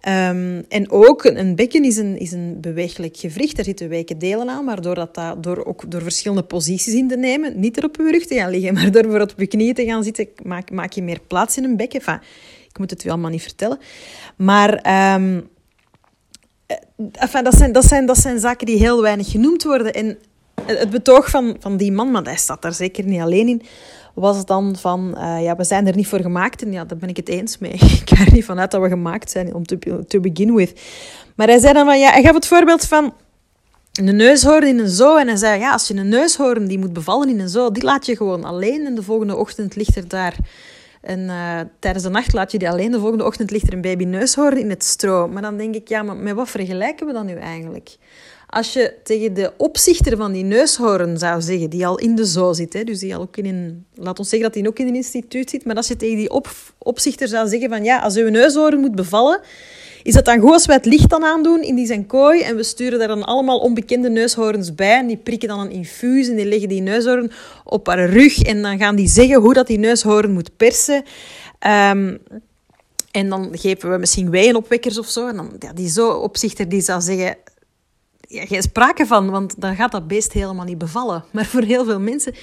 [SPEAKER 4] Ehm, en ook een bekken is een, is een beweeglijk gewricht. Daar zitten wijke delen aan, waardoor dat, dat door, ook door verschillende posities in te nemen, niet er op je rug te gaan liggen, [laughs] maar door op je knieën te gaan zitten, maak, maak je meer plaats in een bekken. Ik moet het u allemaal niet vertellen. Maar um, enfin, dat, zijn, dat, zijn, dat zijn zaken die heel weinig genoemd worden. En het betoog van, van die man, maar hij staat daar zeker niet alleen in, was dan van, uh, ja, we zijn er niet voor gemaakt. En ja, daar ben ik het eens mee. [laughs] Ik ga er niet vanuit dat we gemaakt zijn, om to begin with. Maar hij zei dan van, ja, hij gaf het voorbeeld van een neushoorn in een zoo. En hij zei, ja, als je een neushoorn die moet bevallen in een zoo, die laat je gewoon alleen. En de volgende ochtend ligt er daar... En uh, tijdens de nacht laat je die alleen. De volgende ochtend ligt er een baby neushoorn in het stro. Maar dan denk ik, ja, maar met wat vergelijken we dan nu eigenlijk? Als je tegen de opzichter van die neushoorn zou zeggen, die al in de zoo zit, hè, dus die al ook in een, laat ons zeggen dat hij ook in een instituut zit, maar als je tegen die op, opzichter zou zeggen van ja, als uw neushoorn moet bevallen, is dat dan goed als wij het licht dan aandoen in die zijn kooi en we sturen daar dan allemaal onbekende neushoorns bij en die prikken dan een infuus en die leggen die neushoorn op haar rug en dan gaan die zeggen hoe dat die neushoorn moet persen. Um, en dan geven we misschien wijnopwekkers of zo. En dan, ja, die zo opzichter die zou zeggen, ja, geen sprake van, want dan gaat dat beest helemaal niet bevallen. [laughs] Maar voor heel veel mensen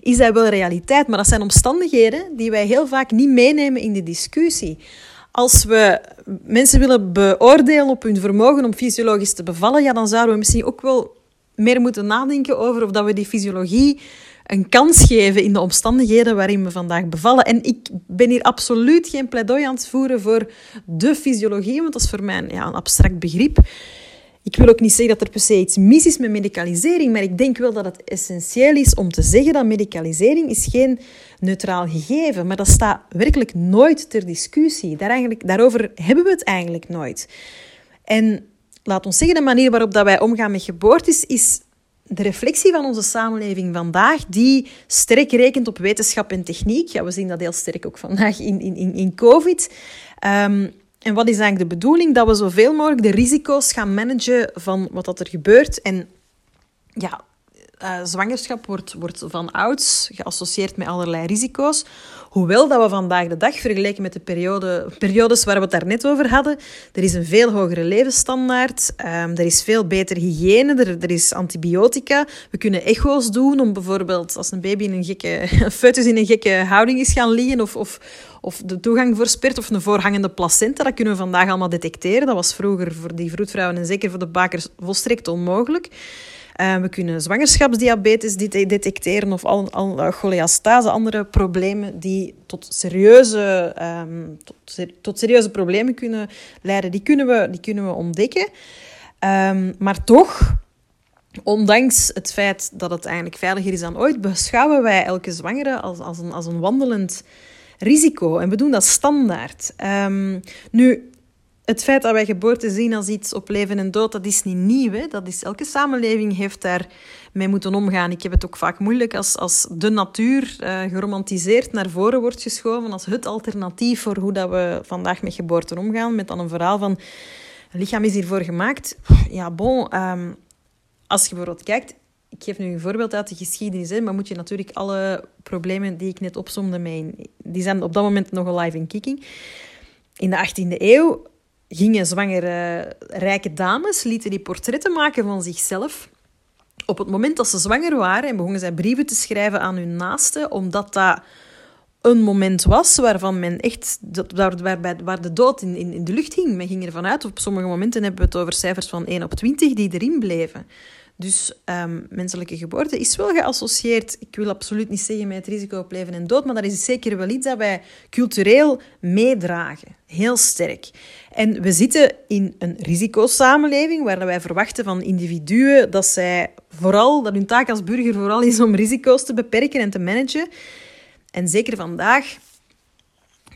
[SPEAKER 4] is dat wel realiteit. Maar dat zijn omstandigheden die wij heel vaak niet meenemen in de discussie. Als we mensen willen beoordelen op hun vermogen om fysiologisch te bevallen, ja, dan zouden we misschien ook wel meer moeten nadenken over of dat we die fysiologie een kans geven in de omstandigheden waarin we vandaag bevallen. En ik ben hier absoluut geen pleidooi aan het voeren voor de fysiologie, want dat is voor mij ja, een abstract begrip. Ik wil ook niet zeggen dat er per se iets mis is met medicalisering, maar ik denk wel dat het essentieel is om te zeggen dat medicalisering is geen neutraal gegeven, maar dat staat werkelijk nooit ter discussie. Daar eigenlijk, daarover hebben we het eigenlijk nooit. En laat ons zeggen, de manier waarop dat wij omgaan met geboortes is de reflectie van onze samenleving vandaag, die sterk rekent op wetenschap en techniek. Ja, we zien dat heel sterk ook vandaag in, in, in COVID. Um, en wat is eigenlijk de bedoeling? Dat we zoveel mogelijk de risico's gaan managen van wat dat er gebeurt. En ja, uh, zwangerschap wordt, wordt van ouds geassocieerd met allerlei risico's. Hoewel dat we vandaag de dag, vergeleken met de periode, periodes waar we het daarnet over hadden, er is een veel hogere levensstandaard, um, er is veel betere hygiëne, er, er is antibiotica. We kunnen echo's doen om bijvoorbeeld als een baby in een gekke, [laughs] een foetus in een gekke houding is gaan liggen of, of, of de toegang verspert of een voorhangende placenta. Dat kunnen we vandaag allemaal detecteren. Dat was vroeger voor die vroedvrouwen en zeker voor de bakers volstrekt onmogelijk. Uh, we kunnen zwangerschapsdiabetes detecteren of al, al choleastase, andere problemen die tot serieuze, um, tot, tot, serieuze problemen kunnen leiden. Die kunnen we, die kunnen we ontdekken. Um, maar toch, ondanks het feit dat het eigenlijk veiliger is dan ooit, beschouwen wij elke zwangere als, als, een, als een wandelend risico. En we doen dat standaard. Um, nu, het feit dat wij geboorte zien als iets op leven en dood, dat is niet nieuw. Hè? Dat is, elke samenleving heeft daar mee moeten omgaan. Ik heb het ook vaak moeilijk als, als de natuur uh, geromantiseerd naar voren wordt geschoven als het alternatief voor hoe dat we vandaag met geboorte omgaan. Met dan een verhaal van, lichaam is hiervoor gemaakt. Ja, bon, um, als je bijvoorbeeld kijkt, ik geef nu een voorbeeld uit de geschiedenis, hè, maar moet je natuurlijk alle problemen die ik net opzomde mee, die zijn op dat moment nog alive in kicking. In de 18e eeuw gingen zwangere rijke dames, lieten die portretten maken van zichzelf. Op het moment dat ze zwanger waren en begonnen zij brieven te schrijven aan hun naasten, omdat dat een moment was waarvan men echt, waar, waar, waar de dood in, in, in de lucht hing. Men ging ervan uit, op sommige momenten hebben we het over cijfers van 1 op 20 die erin bleven. Dus um, menselijke geboorte is wel geassocieerd, ik wil absoluut niet zeggen met het risico op leven en dood, maar dat is zeker wel iets dat wij cultureel meedragen. Heel sterk. En we zitten in een risicosamenleving waar wij verwachten van individuen dat zij vooral, dat hun taak als burger vooral is om risico's te beperken en te managen. En zeker vandaag,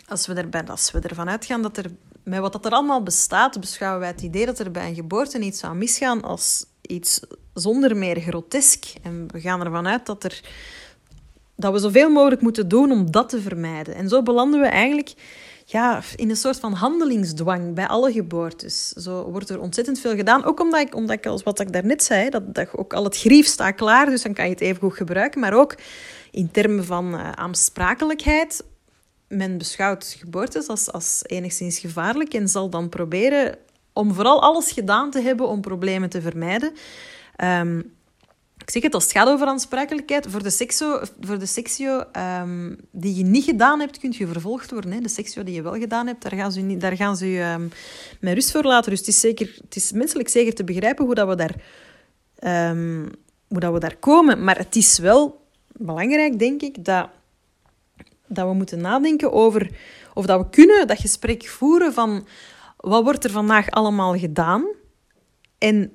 [SPEAKER 4] als we, erbij, als we ervan uitgaan dat er met wat dat er allemaal bestaat, beschouwen wij het idee dat er bij een geboorte iets zou misgaan als iets zonder meer grotesk. En we gaan ervan uit dat, er, dat we zoveel mogelijk moeten doen om dat te vermijden. En zo belanden we eigenlijk ja, in een soort van handelingsdwang bij alle geboortes. Zo wordt er ontzettend veel gedaan. Ook omdat ik, omdat ik als wat ik daarnet zei, dat, dat ook al het grief staat klaar, dus dan kan je het even goed gebruiken. Maar ook in termen van uh, aansprakelijkheid. Men beschouwt geboortes als, als enigszins gevaarlijk en zal dan proberen om vooral alles gedaan te hebben om problemen te vermijden. Um, ik zeg het, als het gaat over aansprakelijkheid, voor de sexo, voor de sexio um, die je niet gedaan hebt, kun je vervolgd worden. Hè. De sexio die je wel gedaan hebt, daar gaan ze, niet, daar gaan ze je um, met rust voor laten. Dus het is, zeker, het is menselijk zeker te begrijpen hoe, dat we daar, hoe dat we daar komen. Maar het is wel belangrijk, denk ik, dat, dat we moeten nadenken over... Of dat we kunnen dat gesprek voeren van... Wat wordt er vandaag allemaal gedaan? En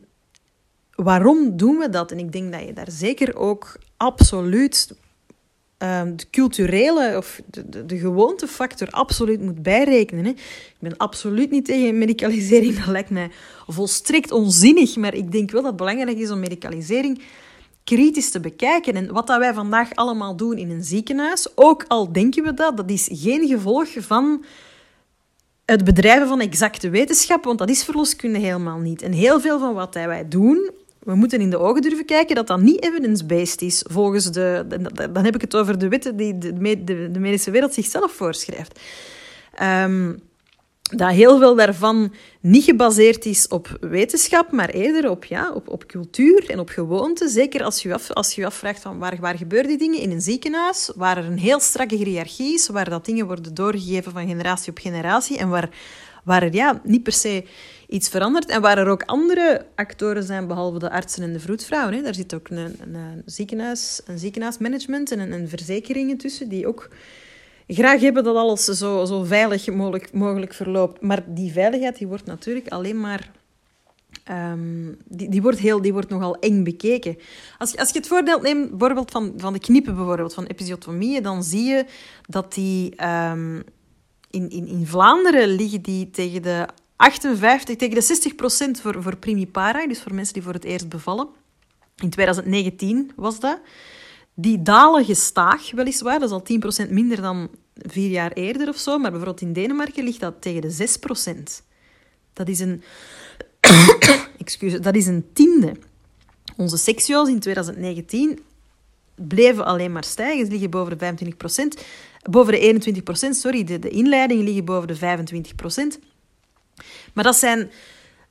[SPEAKER 4] waarom doen we dat? En ik denk dat je daar zeker ook absoluut um, de culturele of de, de, de gewoontefactor absoluut moet bijrekenen. Hè. Ik ben absoluut niet tegen medicalisering, [laughs] dat lijkt mij volstrekt onzinnig. Maar ik denk wel dat het belangrijk is om medicalisering kritisch te bekijken. En wat dat wij vandaag allemaal doen in een ziekenhuis, ook al denken we dat, dat is geen gevolg van het bedrijven van exacte wetenschap, want dat is verloskunde helemaal niet. En heel veel van wat wij doen, we moeten in de ogen durven kijken dat dat niet evidence-based is, volgens de... Dan heb ik het over de wetten die de, de, medische wereld zichzelf voorschrijft. Um, dat heel veel daarvan niet gebaseerd is op wetenschap, maar eerder op, ja, op, op cultuur en op gewoonte. Zeker als je af, als je afvraagt van waar, waar gebeuren die dingen in een ziekenhuis, waar er een heel strakke hiërarchie is, waar dat dingen worden doorgegeven van generatie op generatie en waar, waar er ja, niet per se iets verandert. En waar er ook andere actoren zijn, behalve de artsen en de vroedvrouwen. Hè. Daar zit ook een, een, ziekenhuis, een ziekenhuismanagement en een, een verzekeringen tussen, die ook graag hebben dat alles zo, zo veilig mogelijk, mogelijk verloopt. Maar die veiligheid die wordt natuurlijk alleen maar... Um, die, die, wordt heel, die wordt nogal eng bekeken. Als als je het voorbeeld neemt bijvoorbeeld van, van de kniepen, bijvoorbeeld, van episiotomieën, dan zie je dat die... Um, in, in, in Vlaanderen liggen die tegen de 58, tegen de 60 procent voor, voor primipara, dus voor mensen die voor het eerst bevallen. In 2019 was dat. Die dalen gestaag, weliswaar. Dat is al 10% minder dan vier jaar eerder of zo. Maar bijvoorbeeld in Denemarken ligt dat tegen de 6%. Dat is een... [coughs] Excuse, dat is een tiende. Onze seksuals in 2019 bleven alleen maar stijgen. Ze liggen boven de 25%. Boven de 21%, sorry. De, de inleidingen liggen boven de 25%. Maar dat zijn,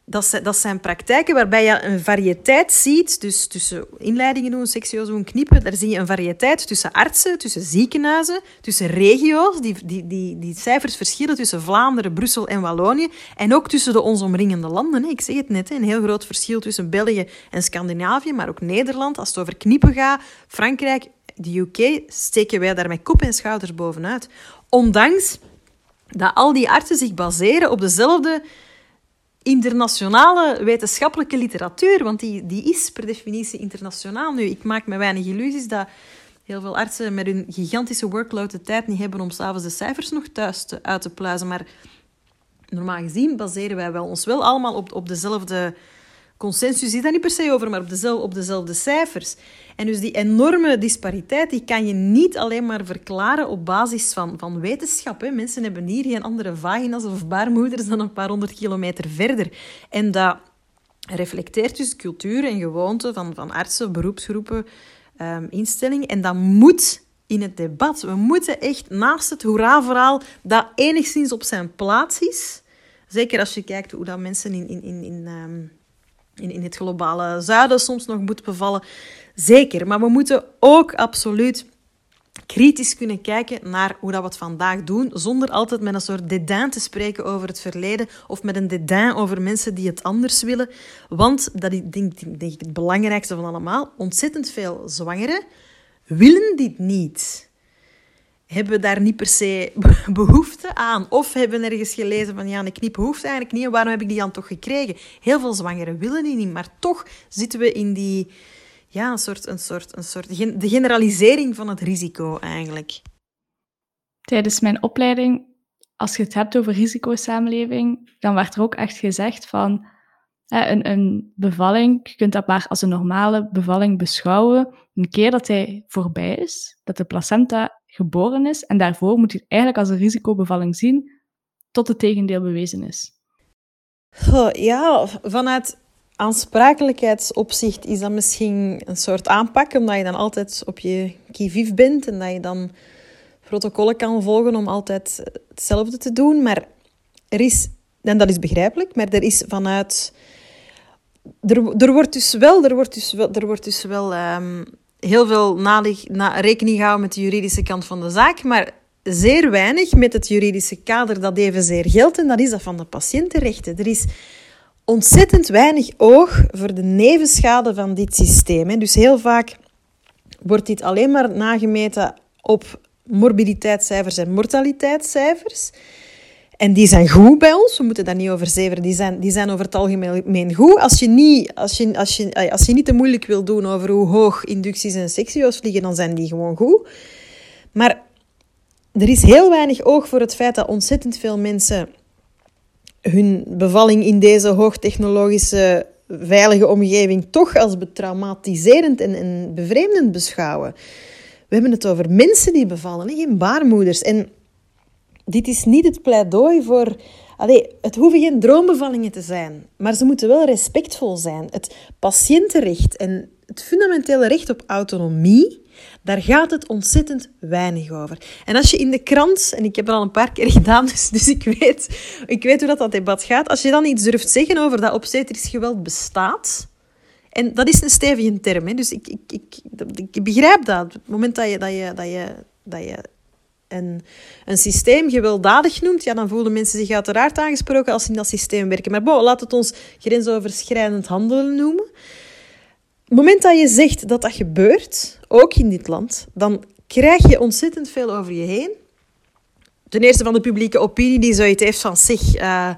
[SPEAKER 4] dat zijn, dat zijn praktijken waarbij je een variëteit ziet. Dus tussen inleidingen doen, seksueel doen, knippen. Daar zie je een variëteit tussen artsen, tussen ziekenhuizen, tussen regio's. Die, die, die, die cijfers verschillen tussen Vlaanderen, Brussel en Wallonië. En ook tussen de ons omringende landen. Ik zeg het net, een heel groot verschil tussen België en Scandinavië. Maar ook Nederland, als het over knippen gaat. Frankrijk, de UK, steken wij daar met kop en schouders bovenuit. Ondanks dat al die artsen zich baseren op dezelfde internationale wetenschappelijke literatuur, want die, die is per definitie internationaal. Nu, ik maak me weinig illusies dat heel veel artsen met hun gigantische workload de tijd niet hebben om s'avonds de cijfers nog thuis te, uit te pluizen. Maar normaal gezien baseren wij wel ons wel allemaal op, op dezelfde consensus is daar niet per se over, maar op dezelfde, op dezelfde cijfers. En dus die enorme dispariteit die kan je niet alleen maar verklaren op basis van, van wetenschap. Hè. Mensen hebben hier geen andere vagina's of baarmoeders dan een paar honderd kilometer verder. En dat reflecteert dus cultuur en gewoonten van, van artsen, beroepsgroepen, um, instellingen. En dat moet in het debat. We moeten echt naast het hoera-verhaal dat enigszins op zijn plaats is. Zeker als je kijkt hoe dat mensen in, in, in, in um, in, in het globale zuiden soms nog moet bevallen. Zeker, maar we moeten ook absoluut kritisch kunnen kijken naar hoe dat we het vandaag doen, zonder altijd met een soort dédain te spreken over het verleden of met een dédain over mensen die het anders willen. Want, dat is denk, ik het belangrijkste van allemaal, ontzettend veel zwangeren willen dit niet hebben daar niet per se [laughs] behoefte aan. Of hebben ergens gelezen van ja, ik niet behoefte eigenlijk niet. Waarom heb ik die dan toch gekregen? Heel veel zwangeren willen die niet. Maar toch zitten we in die, ja, een soort, een soort, een soort de generalisering van het risico eigenlijk.
[SPEAKER 3] Tijdens mijn opleiding, als je het hebt over risicosamenleving, dan werd er ook echt gezegd van een, een bevalling, je kunt dat maar als een normale bevalling beschouwen. Een keer dat hij voorbij is, dat de placenta geboren is. En daarvoor moet je het eigenlijk als een risicobevalling zien, tot het tegendeel bewezen is?
[SPEAKER 4] Oh, ja, vanuit aansprakelijkheidsopzicht is dat misschien een soort aanpak, omdat je dan altijd op je kivief bent en dat je dan protocollen kan volgen om altijd hetzelfde te doen. Maar er is, en dat is begrijpelijk, maar er is vanuit... Er, wordt dus wel, er wordt dus wel, er wordt dus wel um, heel veel nalig, na, rekening gehouden met de juridische kant van de zaak, maar zeer weinig met het juridische kader dat evenzeer geldt, en dat is dat van de patiëntenrechten. Er is ontzettend weinig oog voor de nevenschade van dit systeem. Dus heel vaak wordt dit alleen maar nagemeten op morbiditeitscijfers en mortaliteitscijfers. En die zijn goed bij ons, we moeten daar niet over zeveren. Die zijn, die zijn over het algemeen goed. Als je, niet, als, je, als, je, als je niet te moeilijk wil doen over hoe hoog inducties en sectio's vliegen, dan zijn die gewoon goed. Maar er is heel weinig oog voor het feit dat ontzettend veel mensen hun bevalling in deze hoogtechnologische, veilige omgeving toch als betraumatiserend en, en bevreemdend beschouwen. We hebben het over mensen die bevallen, geen baarmoeders. En dit is niet het pleidooi voor. Allee, het hoeven geen droombevallingen te zijn, maar ze moeten wel respectvol zijn. Het patiëntenrecht en het fundamentele recht op autonomie, daar gaat het ontzettend weinig over. En als je in de krant, en ik heb het al een paar keer [laughs] gedaan, dus, dus ik, weet, ik weet hoe dat, debat gaat, als je dan iets durft zeggen over dat obstetrisch geweld bestaat, en dat is een stevige term, hè, dus ik, ik, ik, ik begrijp dat. Op het moment dat je, dat je, dat je, dat je een, een systeem gewelddadig noemt, ja, dan voelen mensen zich uiteraard aangesproken als ze in dat systeem werken. Maar bon, laat het ons grensoverschrijdend handelen noemen. Het moment dat je zegt dat dat gebeurt, ook in dit land, dan krijg je ontzettend veel over je heen. Ten eerste van de publieke opinie die zoiets heeft van zich. Uh,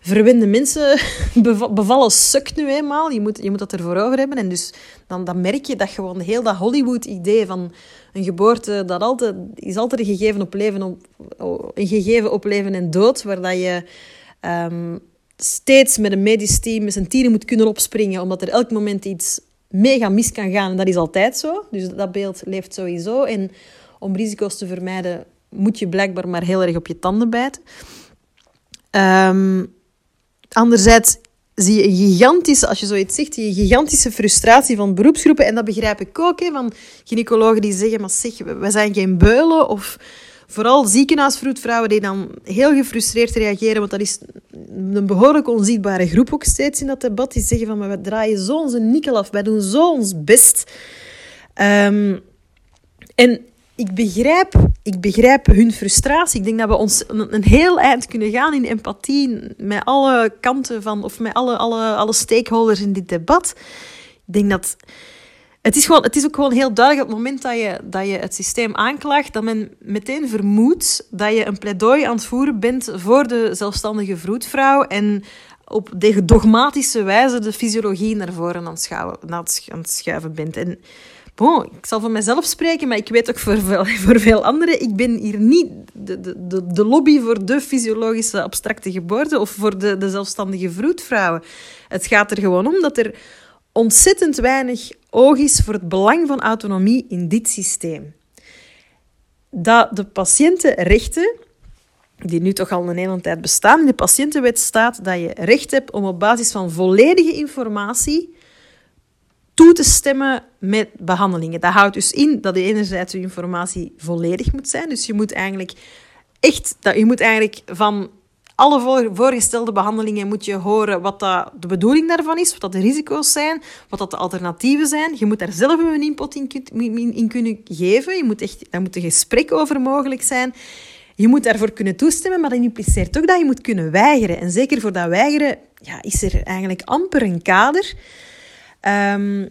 [SPEAKER 4] verwende mensen [laughs] bevallen sukt nu eenmaal. Je moet, je moet dat ervoor over hebben. En dus dan, dan merk je dat gewoon heel dat Hollywood-idee van een geboorte, dat altijd, is altijd een gegeven op leven, op, een gegeven op leven en dood, waar dat je um, steeds met een medisch team, met zijn tieren moet kunnen opspringen, omdat er elk moment iets mega mis kan gaan. En dat is altijd zo. Dus dat beeld leeft sowieso. En om risico's te vermijden, moet je blijkbaar maar heel erg op je tanden bijten. Um, Anderzijds zie je een gigantische, als je zoiets zegt, een gigantische frustratie van beroepsgroepen. En dat begrijp ik ook, hè, van gynaecologen die zeggen, maar zeg, we zijn geen beulen. Of vooral ziekenhuisvroedvrouwen die dan heel gefrustreerd reageren, want dat is een behoorlijk onzichtbare groep ook steeds in dat debat. Die zeggen van, maar we draaien zo onze nikkel af, wij doen zo ons best. Um, en ik begrijp, ik begrijp hun frustratie. Ik denk dat we ons een, een, heel eind kunnen gaan in empathie met alle kanten van, of met alle, alle, alle stakeholders in dit debat. Ik denk dat. Het is, gewoon, het is ook gewoon heel duidelijk op het moment dat je, dat je het systeem aanklaagt, dat men meteen vermoedt dat je een pleidooi aan het voeren bent voor de zelfstandige vroedvrouw en op dogmatische wijze de fysiologie naar voren aan het, aan het schuiven bent. En Bon, ik zal voor mezelf spreken, maar ik weet ook voor veel, [laughs] voor veel anderen. Ik ben hier niet de, de, de lobby voor de fysiologische abstracte geboorte of voor de, de zelfstandige vroedvrouwen. Het gaat er gewoon om dat er ontzettend weinig oog is voor het belang van autonomie in dit systeem. Dat de patiëntenrechten, die nu toch al een hele tijd bestaan, in de patiëntenwet staat dat je recht hebt om op basis van volledige informatie toe te stemmen met behandelingen. Dat houdt dus in dat de enerzijds de informatie volledig moet zijn. Dus je moet eigenlijk echt, dat, je moet eigenlijk van alle voorgestelde behandelingen moet je horen wat de bedoeling daarvan is, wat dat de risico's zijn, wat dat de alternatieven zijn. Je moet daar zelf een input in, kunnen geven. Je moet echt, daar moet een gesprek over mogelijk zijn. Je moet daarvoor kunnen toestemmen, maar dat impliceert ook dat je moet kunnen weigeren. En zeker voor dat weigeren ja, is er eigenlijk amper een kader. Um,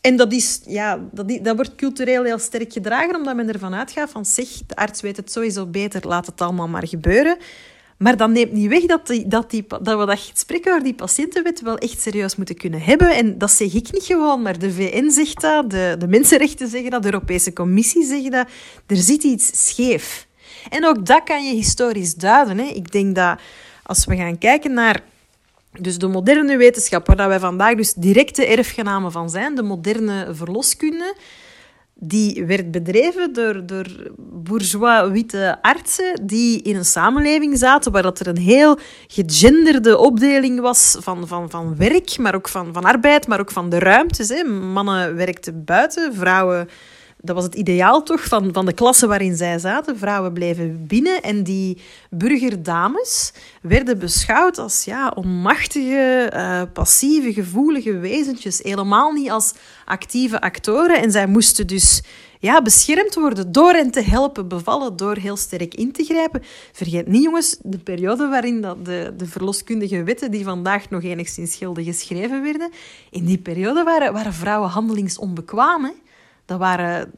[SPEAKER 4] en dat, is, ja, dat, dat wordt cultureel heel sterk gedragen, omdat men ervan uitgaat van zeg, de arts weet het sowieso beter, laat het allemaal maar gebeuren. Maar dat neemt niet weg dat, die, dat, die, dat we dat die patiëntenwet wel echt serieus moeten kunnen hebben. En dat zeg ik niet gewoon, maar de VN zegt dat, de, de mensenrechten zeggen dat, de Europese Commissie zegt dat. Er zit iets scheef. En ook dat kan je historisch duiden. Hè. Ik denk dat als we gaan kijken naar dus de moderne wetenschap, waar wij vandaag dus directe erfgenamen van zijn, de moderne verloskunde, die werd bedreven door, door bourgeois witte artsen die in een samenleving zaten waar dat er een heel gegenderde opdeling was van, van, van werk, maar ook van, van arbeid, maar ook van de ruimtes. Hè. Mannen werkten buiten, vrouwen dat was het ideaal toch van, van de klasse waarin zij zaten. Vrouwen bleven binnen en die burgerdames werden beschouwd als ja, onmachtige, uh, passieve, gevoelige wezentjes. Helemaal niet als actieve actoren. En zij moesten dus ja, beschermd worden door hen te helpen bevallen, door heel sterk in te grijpen. Vergeet niet, jongens, de periode waarin dat de, de verloskundige wetten, die vandaag nog enigszins gelden, geschreven werden, in die periode waren, waren vrouwen handelingsonbekwaam. Dat waren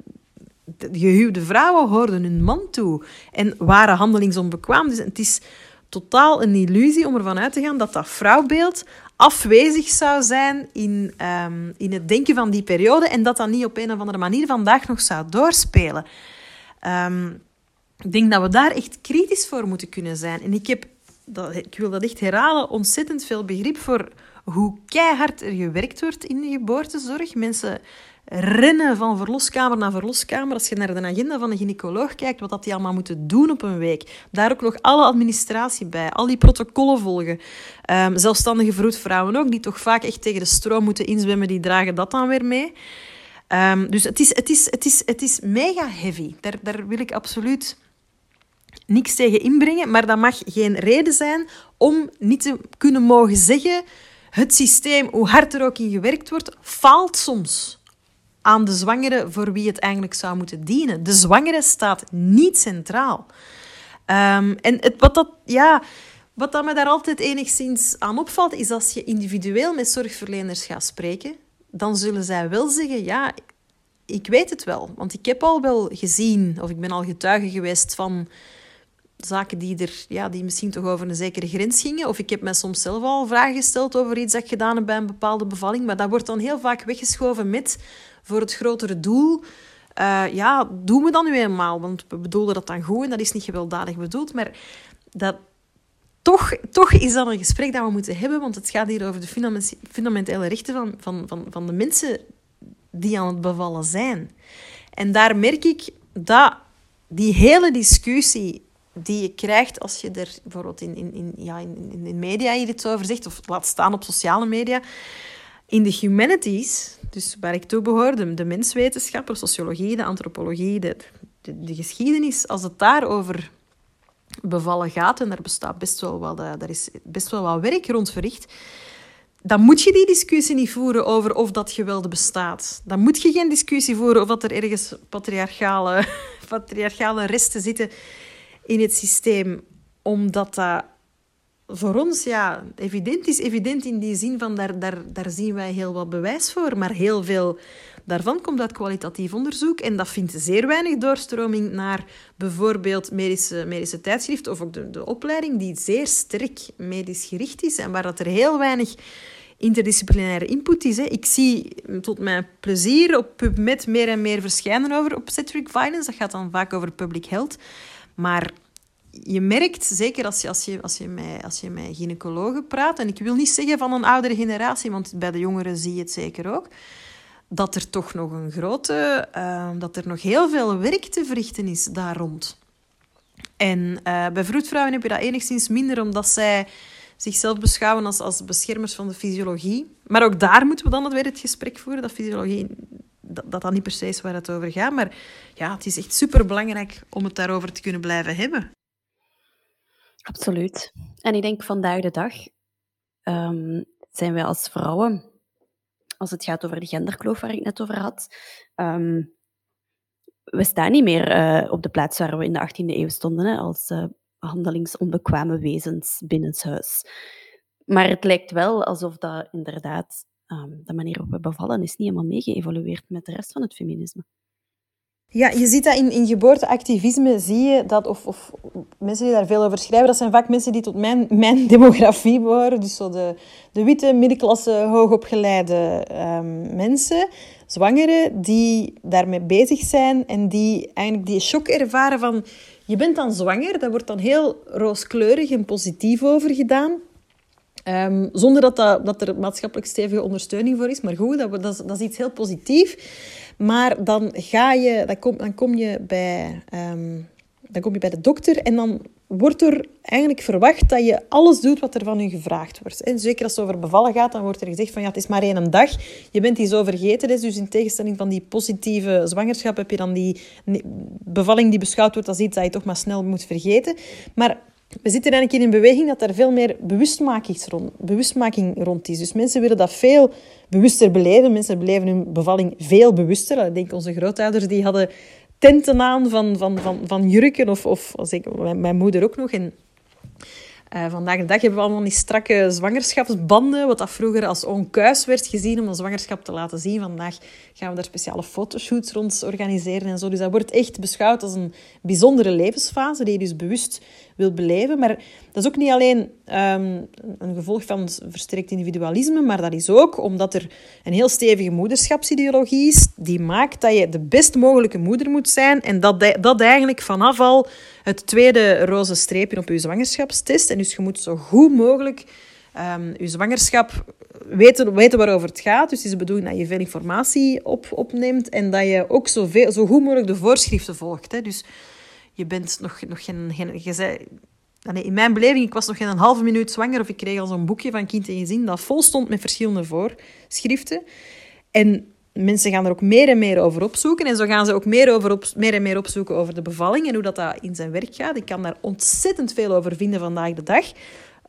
[SPEAKER 4] de gehuwde vrouwen hoorden hun man toe en waren handelingsonbekwaam. Dus het is totaal een illusie om ervan uit te gaan dat dat vrouwbeeld afwezig zou zijn in, um, in het denken van die periode en dat dat niet op een of andere manier vandaag nog zou doorspelen. Um, ik denk dat we daar echt kritisch voor moeten kunnen zijn. En ik heb, dat, ik wil dat echt herhalen, ontzettend veel begrip voor hoe keihard er gewerkt wordt in de geboortezorg. Mensen rennen van verloskamer naar verloskamer. Als je naar de agenda van een gynaecoloog kijkt, wat dat die allemaal moeten doen op een week. Daar ook nog alle administratie bij, al die protocollen volgen. Um, zelfstandige vroedvrouwen ook, die toch vaak echt tegen de stroom moeten inzwemmen, die dragen dat dan weer mee. Um, dus het is, het, is, het, is, het is mega heavy. Daar, daar wil ik absoluut niks tegen inbrengen, maar dat mag geen reden zijn om niet te kunnen mogen zeggen het systeem, hoe hard er ook in gewerkt wordt, faalt soms aan de zwangere voor wie het eigenlijk zou moeten dienen. De zwangere staat niet centraal. Um, en het, wat, dat, ja, wat dat me daar altijd enigszins aan opvalt, is als je individueel met zorgverleners gaat spreken, dan zullen zij wel zeggen, ja, ik weet het wel. Want ik heb al wel gezien, of ik ben al getuige geweest van zaken die, er, ja, die misschien toch over een zekere grens gingen. Of ik heb mij soms zelf al vragen gesteld over iets dat ik gedaan heb bij een bepaalde bevalling. Maar dat wordt dan heel vaak weggeschoven met voor het grotere doel. Uh, ja, doen we dat nu eenmaal? Want we bedoelen dat dan goed en dat is niet gewelddadig bedoeld. Maar dat, toch, toch is dat een gesprek dat we moeten hebben, want het gaat hier over de fundamentele rechten van, van, van, van de mensen die aan het bevallen zijn. En daar merk ik dat die hele discussie die je krijgt als je er bijvoorbeeld in, in, in, ja, in, in media iets over zegt, of laat staan op sociale media, in de humanities, dus waar ik toe behoor, de, de menswetenschappen, sociologie, de antropologie, de, de, de, geschiedenis, als het daarover bevallen gaat, en daar bestaat best wel wat, eh, daar is best wel wat werk rond verricht, dan moet je die discussie niet voeren over of dat geweld bestaat. Dan moet je geen discussie voeren of dat er ergens patriarchale, [laughs] patriarchale resten zitten in het systeem, omdat dat voor ons ja, evident is. Evident in die zin van daar, daar, daar zien wij heel wat bewijs voor, maar heel veel daarvan komt uit kwalitatief onderzoek en dat vindt zeer weinig doorstroming naar bijvoorbeeld medische, medische tijdschriften of ook de, de opleiding die zeer sterk medisch gericht is en waar dat er heel weinig interdisciplinaire input is. Hè. Ik zie tot mijn plezier op PubMed meer en meer verschijnen over obstetric violence. Dat gaat dan vaak over public health. Maar je merkt, zeker als je, als, je, als, je met, als je met gynaecologen praat, en ik wil niet zeggen van een oudere generatie, want bij de jongeren zie je het zeker ook, dat er toch nog een grote, uh, dat er nog heel veel werk te verrichten is daar rond. En uh, bij vroedvrouwen heb je dat enigszins minder, omdat zij zichzelf beschouwen als, als beschermers van de fysiologie. Maar ook daar moeten we dan weer het gesprek voeren, dat fysiologie dat, dat niet per se is waar het over gaat. Maar ja, het is echt superbelangrijk om het daarover te kunnen blijven hebben.
[SPEAKER 2] Absoluut. En ik denk vandaag de dag um, zijn wij als vrouwen, als het gaat over de genderkloof waar ik net over had, um, we staan niet meer uh, op de plaats waar we in de 18e eeuw stonden, hè, als uh, handelingsonbekwame wezens binnenshuis. Maar het lijkt wel alsof dat inderdaad um, de manier waarop we bevallen is niet helemaal meegeëvolueerd met de rest van het feminisme.
[SPEAKER 4] Ja, je ziet dat in, in geboorteactivisme, zie je dat, of, of mensen die daar veel over schrijven, dat zijn vaak mensen die tot mijn, mijn demografie behoren. Dus zo de, de witte, middenklasse, hoogopgeleide um, mensen, zwangeren, die daarmee bezig zijn en die eigenlijk die shock ervaren van, je bent dan zwanger, dat wordt dan heel rooskleurig en positief over gedaan. Um, zonder dat, dat, er maatschappelijk stevige ondersteuning voor is. Maar goed, dat, dat, is, iets heel positiefs. Maar dan, ga je, dan, kom, dan, kom je bij, ehm, dan kom je bij de dokter en dan wordt er eigenlijk verwacht dat je alles doet wat er van je gevraagd wordt. En zeker als het over bevallen gaat, dan wordt er gezegd van ja, het is maar één dag. Je bent die zo vergeten. Dus in tegenstelling van die positieve zwangerschap heb je dan die bevalling die beschouwd wordt als iets dat je toch maar snel moet vergeten. Maar we zitten eigenlijk in een beweging dat er veel meer bewustmaking rond, bewustmaking rond is. Dus mensen willen dat veel bewuster beleven. Mensen beleven hun bevalling veel bewuster. Ik denk onze grootouders die hadden tenten aan van, van, van, van jurken. Of, of mijn, mijn moeder ook nog. En uh, vandaag de dag hebben we allemaal die strakke zwangerschapsbanden, wat dat vroeger als onkuis werd gezien om een zwangerschap te laten zien. Vandaag gaan we daar speciale fotoshoots rond organiseren en zo. Dus dat wordt echt beschouwd als een bijzondere levensfase die je dus bewust wilt beleven. Maar dat is ook niet alleen um, een gevolg van versterkt individualisme, maar dat is ook omdat er een heel stevige moederschapsideologie is die maakt dat je de best mogelijke moeder moet zijn en dat, dat eigenlijk vanaf al het tweede roze streepje op je zwangerschapstest. En dus je moet zo goed mogelijk um, je zwangerschap weten, weten waarover het gaat. Dus het is de bedoeling dat je veel informatie op, opneemt en dat je ook zo, veel, zo goed mogelijk de voorschriften volgt. Hè. Dus je bent nog, nog geen... je zei, in mijn beleving, ik was nog geen een halve minuut zwanger of ik kreeg al zo'n boekje van Kind en Gezin dat vol stond met verschillende voorschriften. En mensen gaan er ook meer en meer over opzoeken. En zo gaan ze ook meer, over op, meer en meer opzoeken over de bevalling en hoe dat, dat in zijn werk gaat. Ik kan daar ontzettend veel over vinden vandaag de dag.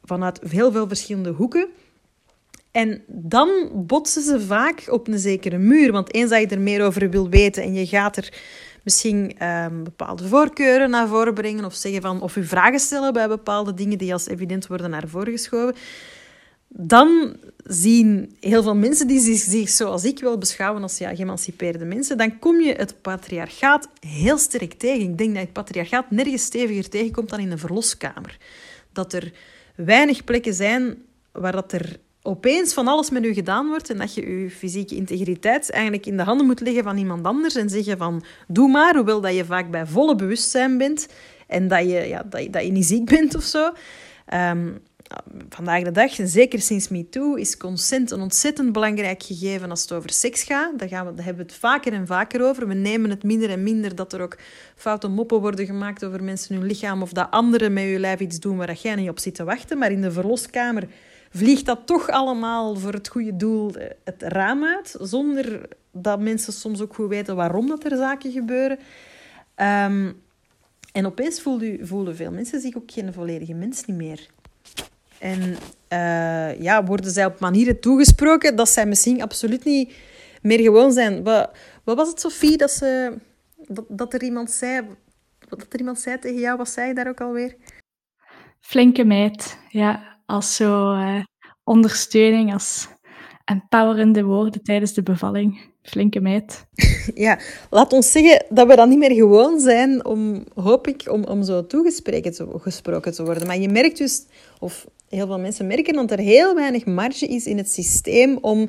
[SPEAKER 4] Vanuit heel veel verschillende hoeken. En dan botsen ze vaak op een zekere muur. Want eens dat je er meer over wil weten en je gaat er misschien um, bepaalde voorkeuren naar voren brengen of zeggen van of u vragen stellen bij bepaalde dingen die als evident worden naar voren geschoven, dan zien heel veel mensen die zich, zich zoals ik wil beschouwen als ja, geëmancipeerde mensen, dan kom je het patriarchaat heel sterk tegen. Ik denk dat het patriarchaat nergens steviger tegenkomt dan in een verloskamer. Dat er weinig plekken zijn waar dat er opeens van alles met u gedaan wordt en dat je je fysieke integriteit eigenlijk in de handen moet leggen van iemand anders en zeggen van doe maar, hoewel dat je vaak bij volle bewustzijn bent en dat je, ja, dat je, dat je niet ziek [laughs] bent of zo. Um, vandaag de dag, en zeker sinds MeToo, is consent een ontzettend belangrijk gegeven als het over seks gaat. Daar, gaan we, daar hebben we het vaker en vaker over. We nemen het minder en minder dat er ook foute moppen worden gemaakt over mensen hun lichaam of dat anderen met je lijf iets doen waar jij niet op zit te wachten. Maar in de verloskamer vliegt dat toch allemaal voor het goede doel het raam uit, zonder dat mensen soms ook goed weten waarom dat er zaken gebeuren. Um, en opeens voelen, voelen veel mensen zich ook geen volledige mens niet meer. En uh, ja, worden zij op manieren toegesproken dat zij misschien absoluut niet meer gewoon zijn. Wat, wat was het, Sophie, dat, ze, dat, dat, er iemand zei, dat er iemand zei tegen jou? Wat zei je daar ook alweer?
[SPEAKER 3] Flinke meid, ja als zo uh, ondersteuning, als empowerende woorden tijdens de bevalling. Flinke meid. [laughs]
[SPEAKER 4] Ja, laat ons zeggen dat we dan niet meer gewoon zijn om, hoop ik, om, om zo toegesproken te worden. Maar je merkt dus, of heel veel mensen merken, dat er heel weinig marge is in het systeem om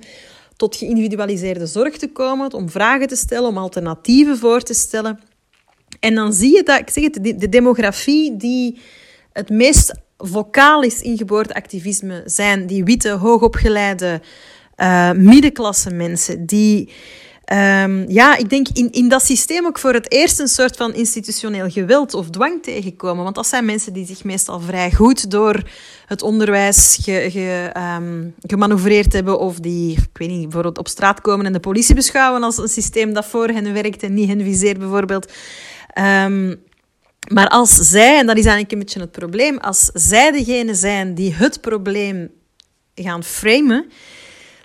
[SPEAKER 4] tot geïndividualiseerde zorg te komen, om vragen te stellen, om alternatieven voor te stellen. En dan zie je dat, ik zeg het, de demografie die het meest vocaal is in geboorteactivisme zijn die witte, hoogopgeleide uh, middenklasse mensen die... Um, ja, ik denk in, in dat systeem ook voor het eerst een soort van institutioneel geweld of dwang tegenkomen. Want dat zijn mensen die zich meestal vrij goed door het onderwijs ge, ge, um, gemanoeuvreerd hebben. Of die, ik weet niet, bijvoorbeeld op straat komen en de politie beschouwen als een systeem dat voor hen werkt en niet hen viseert bijvoorbeeld. Um, maar als zij, en dat is eigenlijk een beetje het probleem, als zij degene zijn die het probleem gaan framen,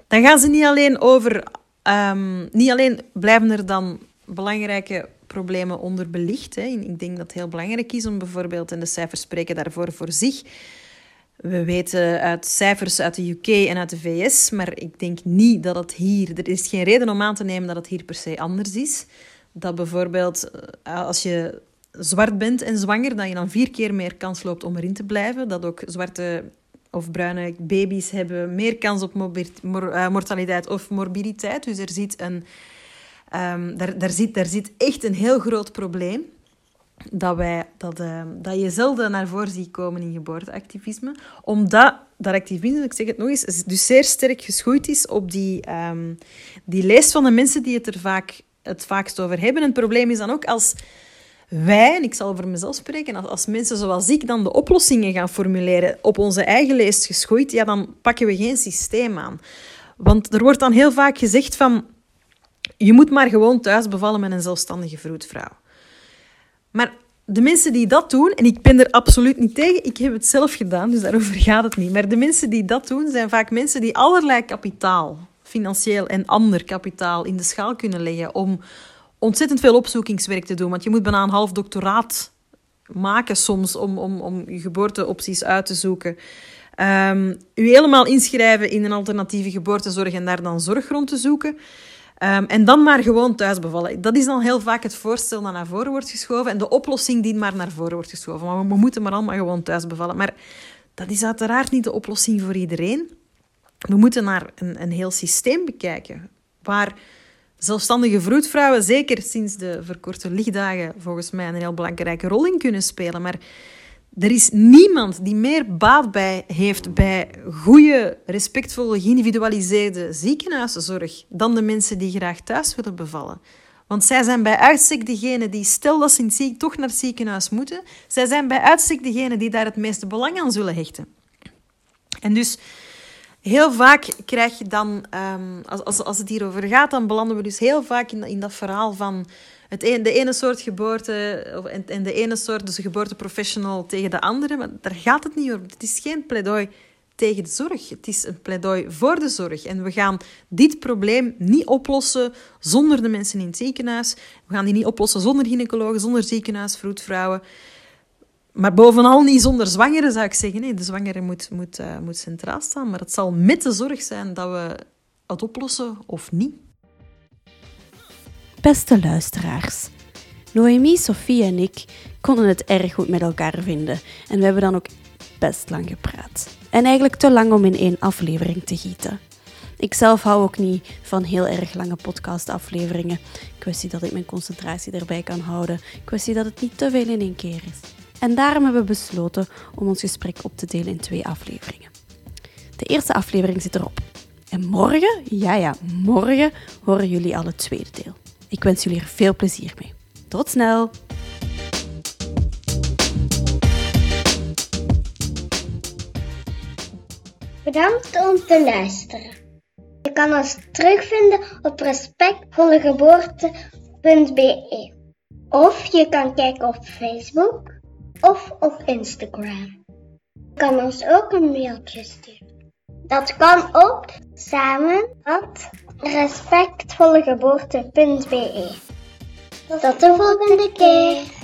[SPEAKER 4] dan gaan ze niet alleen over, um, niet alleen blijven er dan belangrijke problemen onderbelicht. Hè. Ik denk dat het heel belangrijk is om bijvoorbeeld, en de cijfers spreken daarvoor voor zich, we weten uit cijfers uit de UK en uit de VS, maar ik denk niet dat het hier, er is geen reden om aan te nemen dat het hier per se anders is. Dat bijvoorbeeld eh, als je zwart bent en zwanger, dat je dan vier keer meer kans loopt om erin te blijven. Dat ook zwarte of bruine baby's hebben meer kans op eh, mortaliteit of morbiditeit. Dus er zit, een, um, daar, daar, zit, zit echt een heel groot probleem. Dat, wij, dat, uh, dat je zelden naar voren ziet komen in geboorteactivisme. Omdat dat activisme, ik zeg het nog eens, dus zeer sterk geschoeid is op die, um, die lijst van de mensen die het er vaak het vaakst over hebben. het probleem is dan ook als wij, en ik zal voor mezelf spreken, als, als mensen zoals ik dan de oplossingen gaan formuleren op onze eigen lijst geschoeid, ja, dan pakken we geen systeem aan. Want er wordt dan heel vaak gezegd van, je moet maar gewoon thuis bevallen met een zelfstandige vroedvrouw. Maar de mensen die dat doen, en ik ben er absoluut niet tegen, ik heb het zelf gedaan, dus daarover gaat het niet. Maar de mensen die dat doen, zijn vaak mensen die allerlei kapitaal, financieel en ander kapitaal, in de schaal kunnen leggen om ontzettend veel opzoekingswerk te doen. Want je moet bijna een half doctoraat maken soms om, om, om je geboorteopties uit te zoeken. Um, u helemaal inschrijven in een alternatieve geboortezorg en daar dan zorg rond te zoeken. Um, en dan maar gewoon thuis bevallen. Dat is dan heel vaak het voorstel dat naar voren wordt geschoven. En de oplossing die maar naar voren wordt geschoven. Maar we moeten maar allemaal gewoon thuis bevallen. Maar dat is uiteraard niet de oplossing voor iedereen. We moeten naar een, een heel systeem bekijken. Waar zelfstandige vroedvrouwen, zeker sinds de verkorte lichtdagen, volgens mij een heel belangrijke rol in kunnen spelen. Maar er is niemand die meer baat bij heeft bij goede, respectvolle, geïndividualiseerde ziekenhuiszorg dan de mensen die graag thuis willen bevallen. Want zij zijn bij uitstek degene die, stel dat ze toch naar het ziekenhuis moeten, zij zijn bij uitstek degene die daar het meeste belang aan zullen hechten. En dus heel vaak krijg je dan, um, als, als, als het hierover gaat, dan belanden we dus heel vaak in, in dat verhaal van het de ene soort geboorte en, en de ene soort, dus geboorteprofessional tegen de andere. Maar daar gaat het niet om. Het is geen pleidooi tegen de zorg. Het is een pleidooi voor de zorg. En we gaan dit probleem niet oplossen zonder de mensen in het ziekenhuis. We gaan die niet oplossen zonder gynaecologen, zonder ziekenhuis, vroedvrouwen. Maar bovenal niet zonder zwangeren, zou ik zeggen. Nee, de zwangere moet, moet, uh, moet centraal staan. Maar het zal met de zorg zijn dat we het oplossen of niet.
[SPEAKER 2] Beste luisteraars, Noemi, Sophie en ik konden het erg goed met elkaar vinden en we hebben dan ook best lang gepraat. En eigenlijk te lang om in één aflevering te gieten. Ik zelf hou ook niet van heel erg lange podcastafleveringen. Kwestie dat ik mijn concentratie erbij kan houden. Kwestie dat het niet te veel in één keer is. En daarom hebben we besloten om ons gesprek op te delen in twee afleveringen. De eerste aflevering zit erop. En morgen, ja ja, morgen horen jullie al het tweede deel. Ik wens jullie er veel plezier mee. Tot snel!
[SPEAKER 1] Bedankt om te luisteren. Je kan ons terugvinden op respectvollegeboorte.be of je kan kijken op Facebook of op Instagram. Je kan ons ook een mailtje sturen. Dat kan op samen respectvollegeboorte.be. Tot de volgende keer.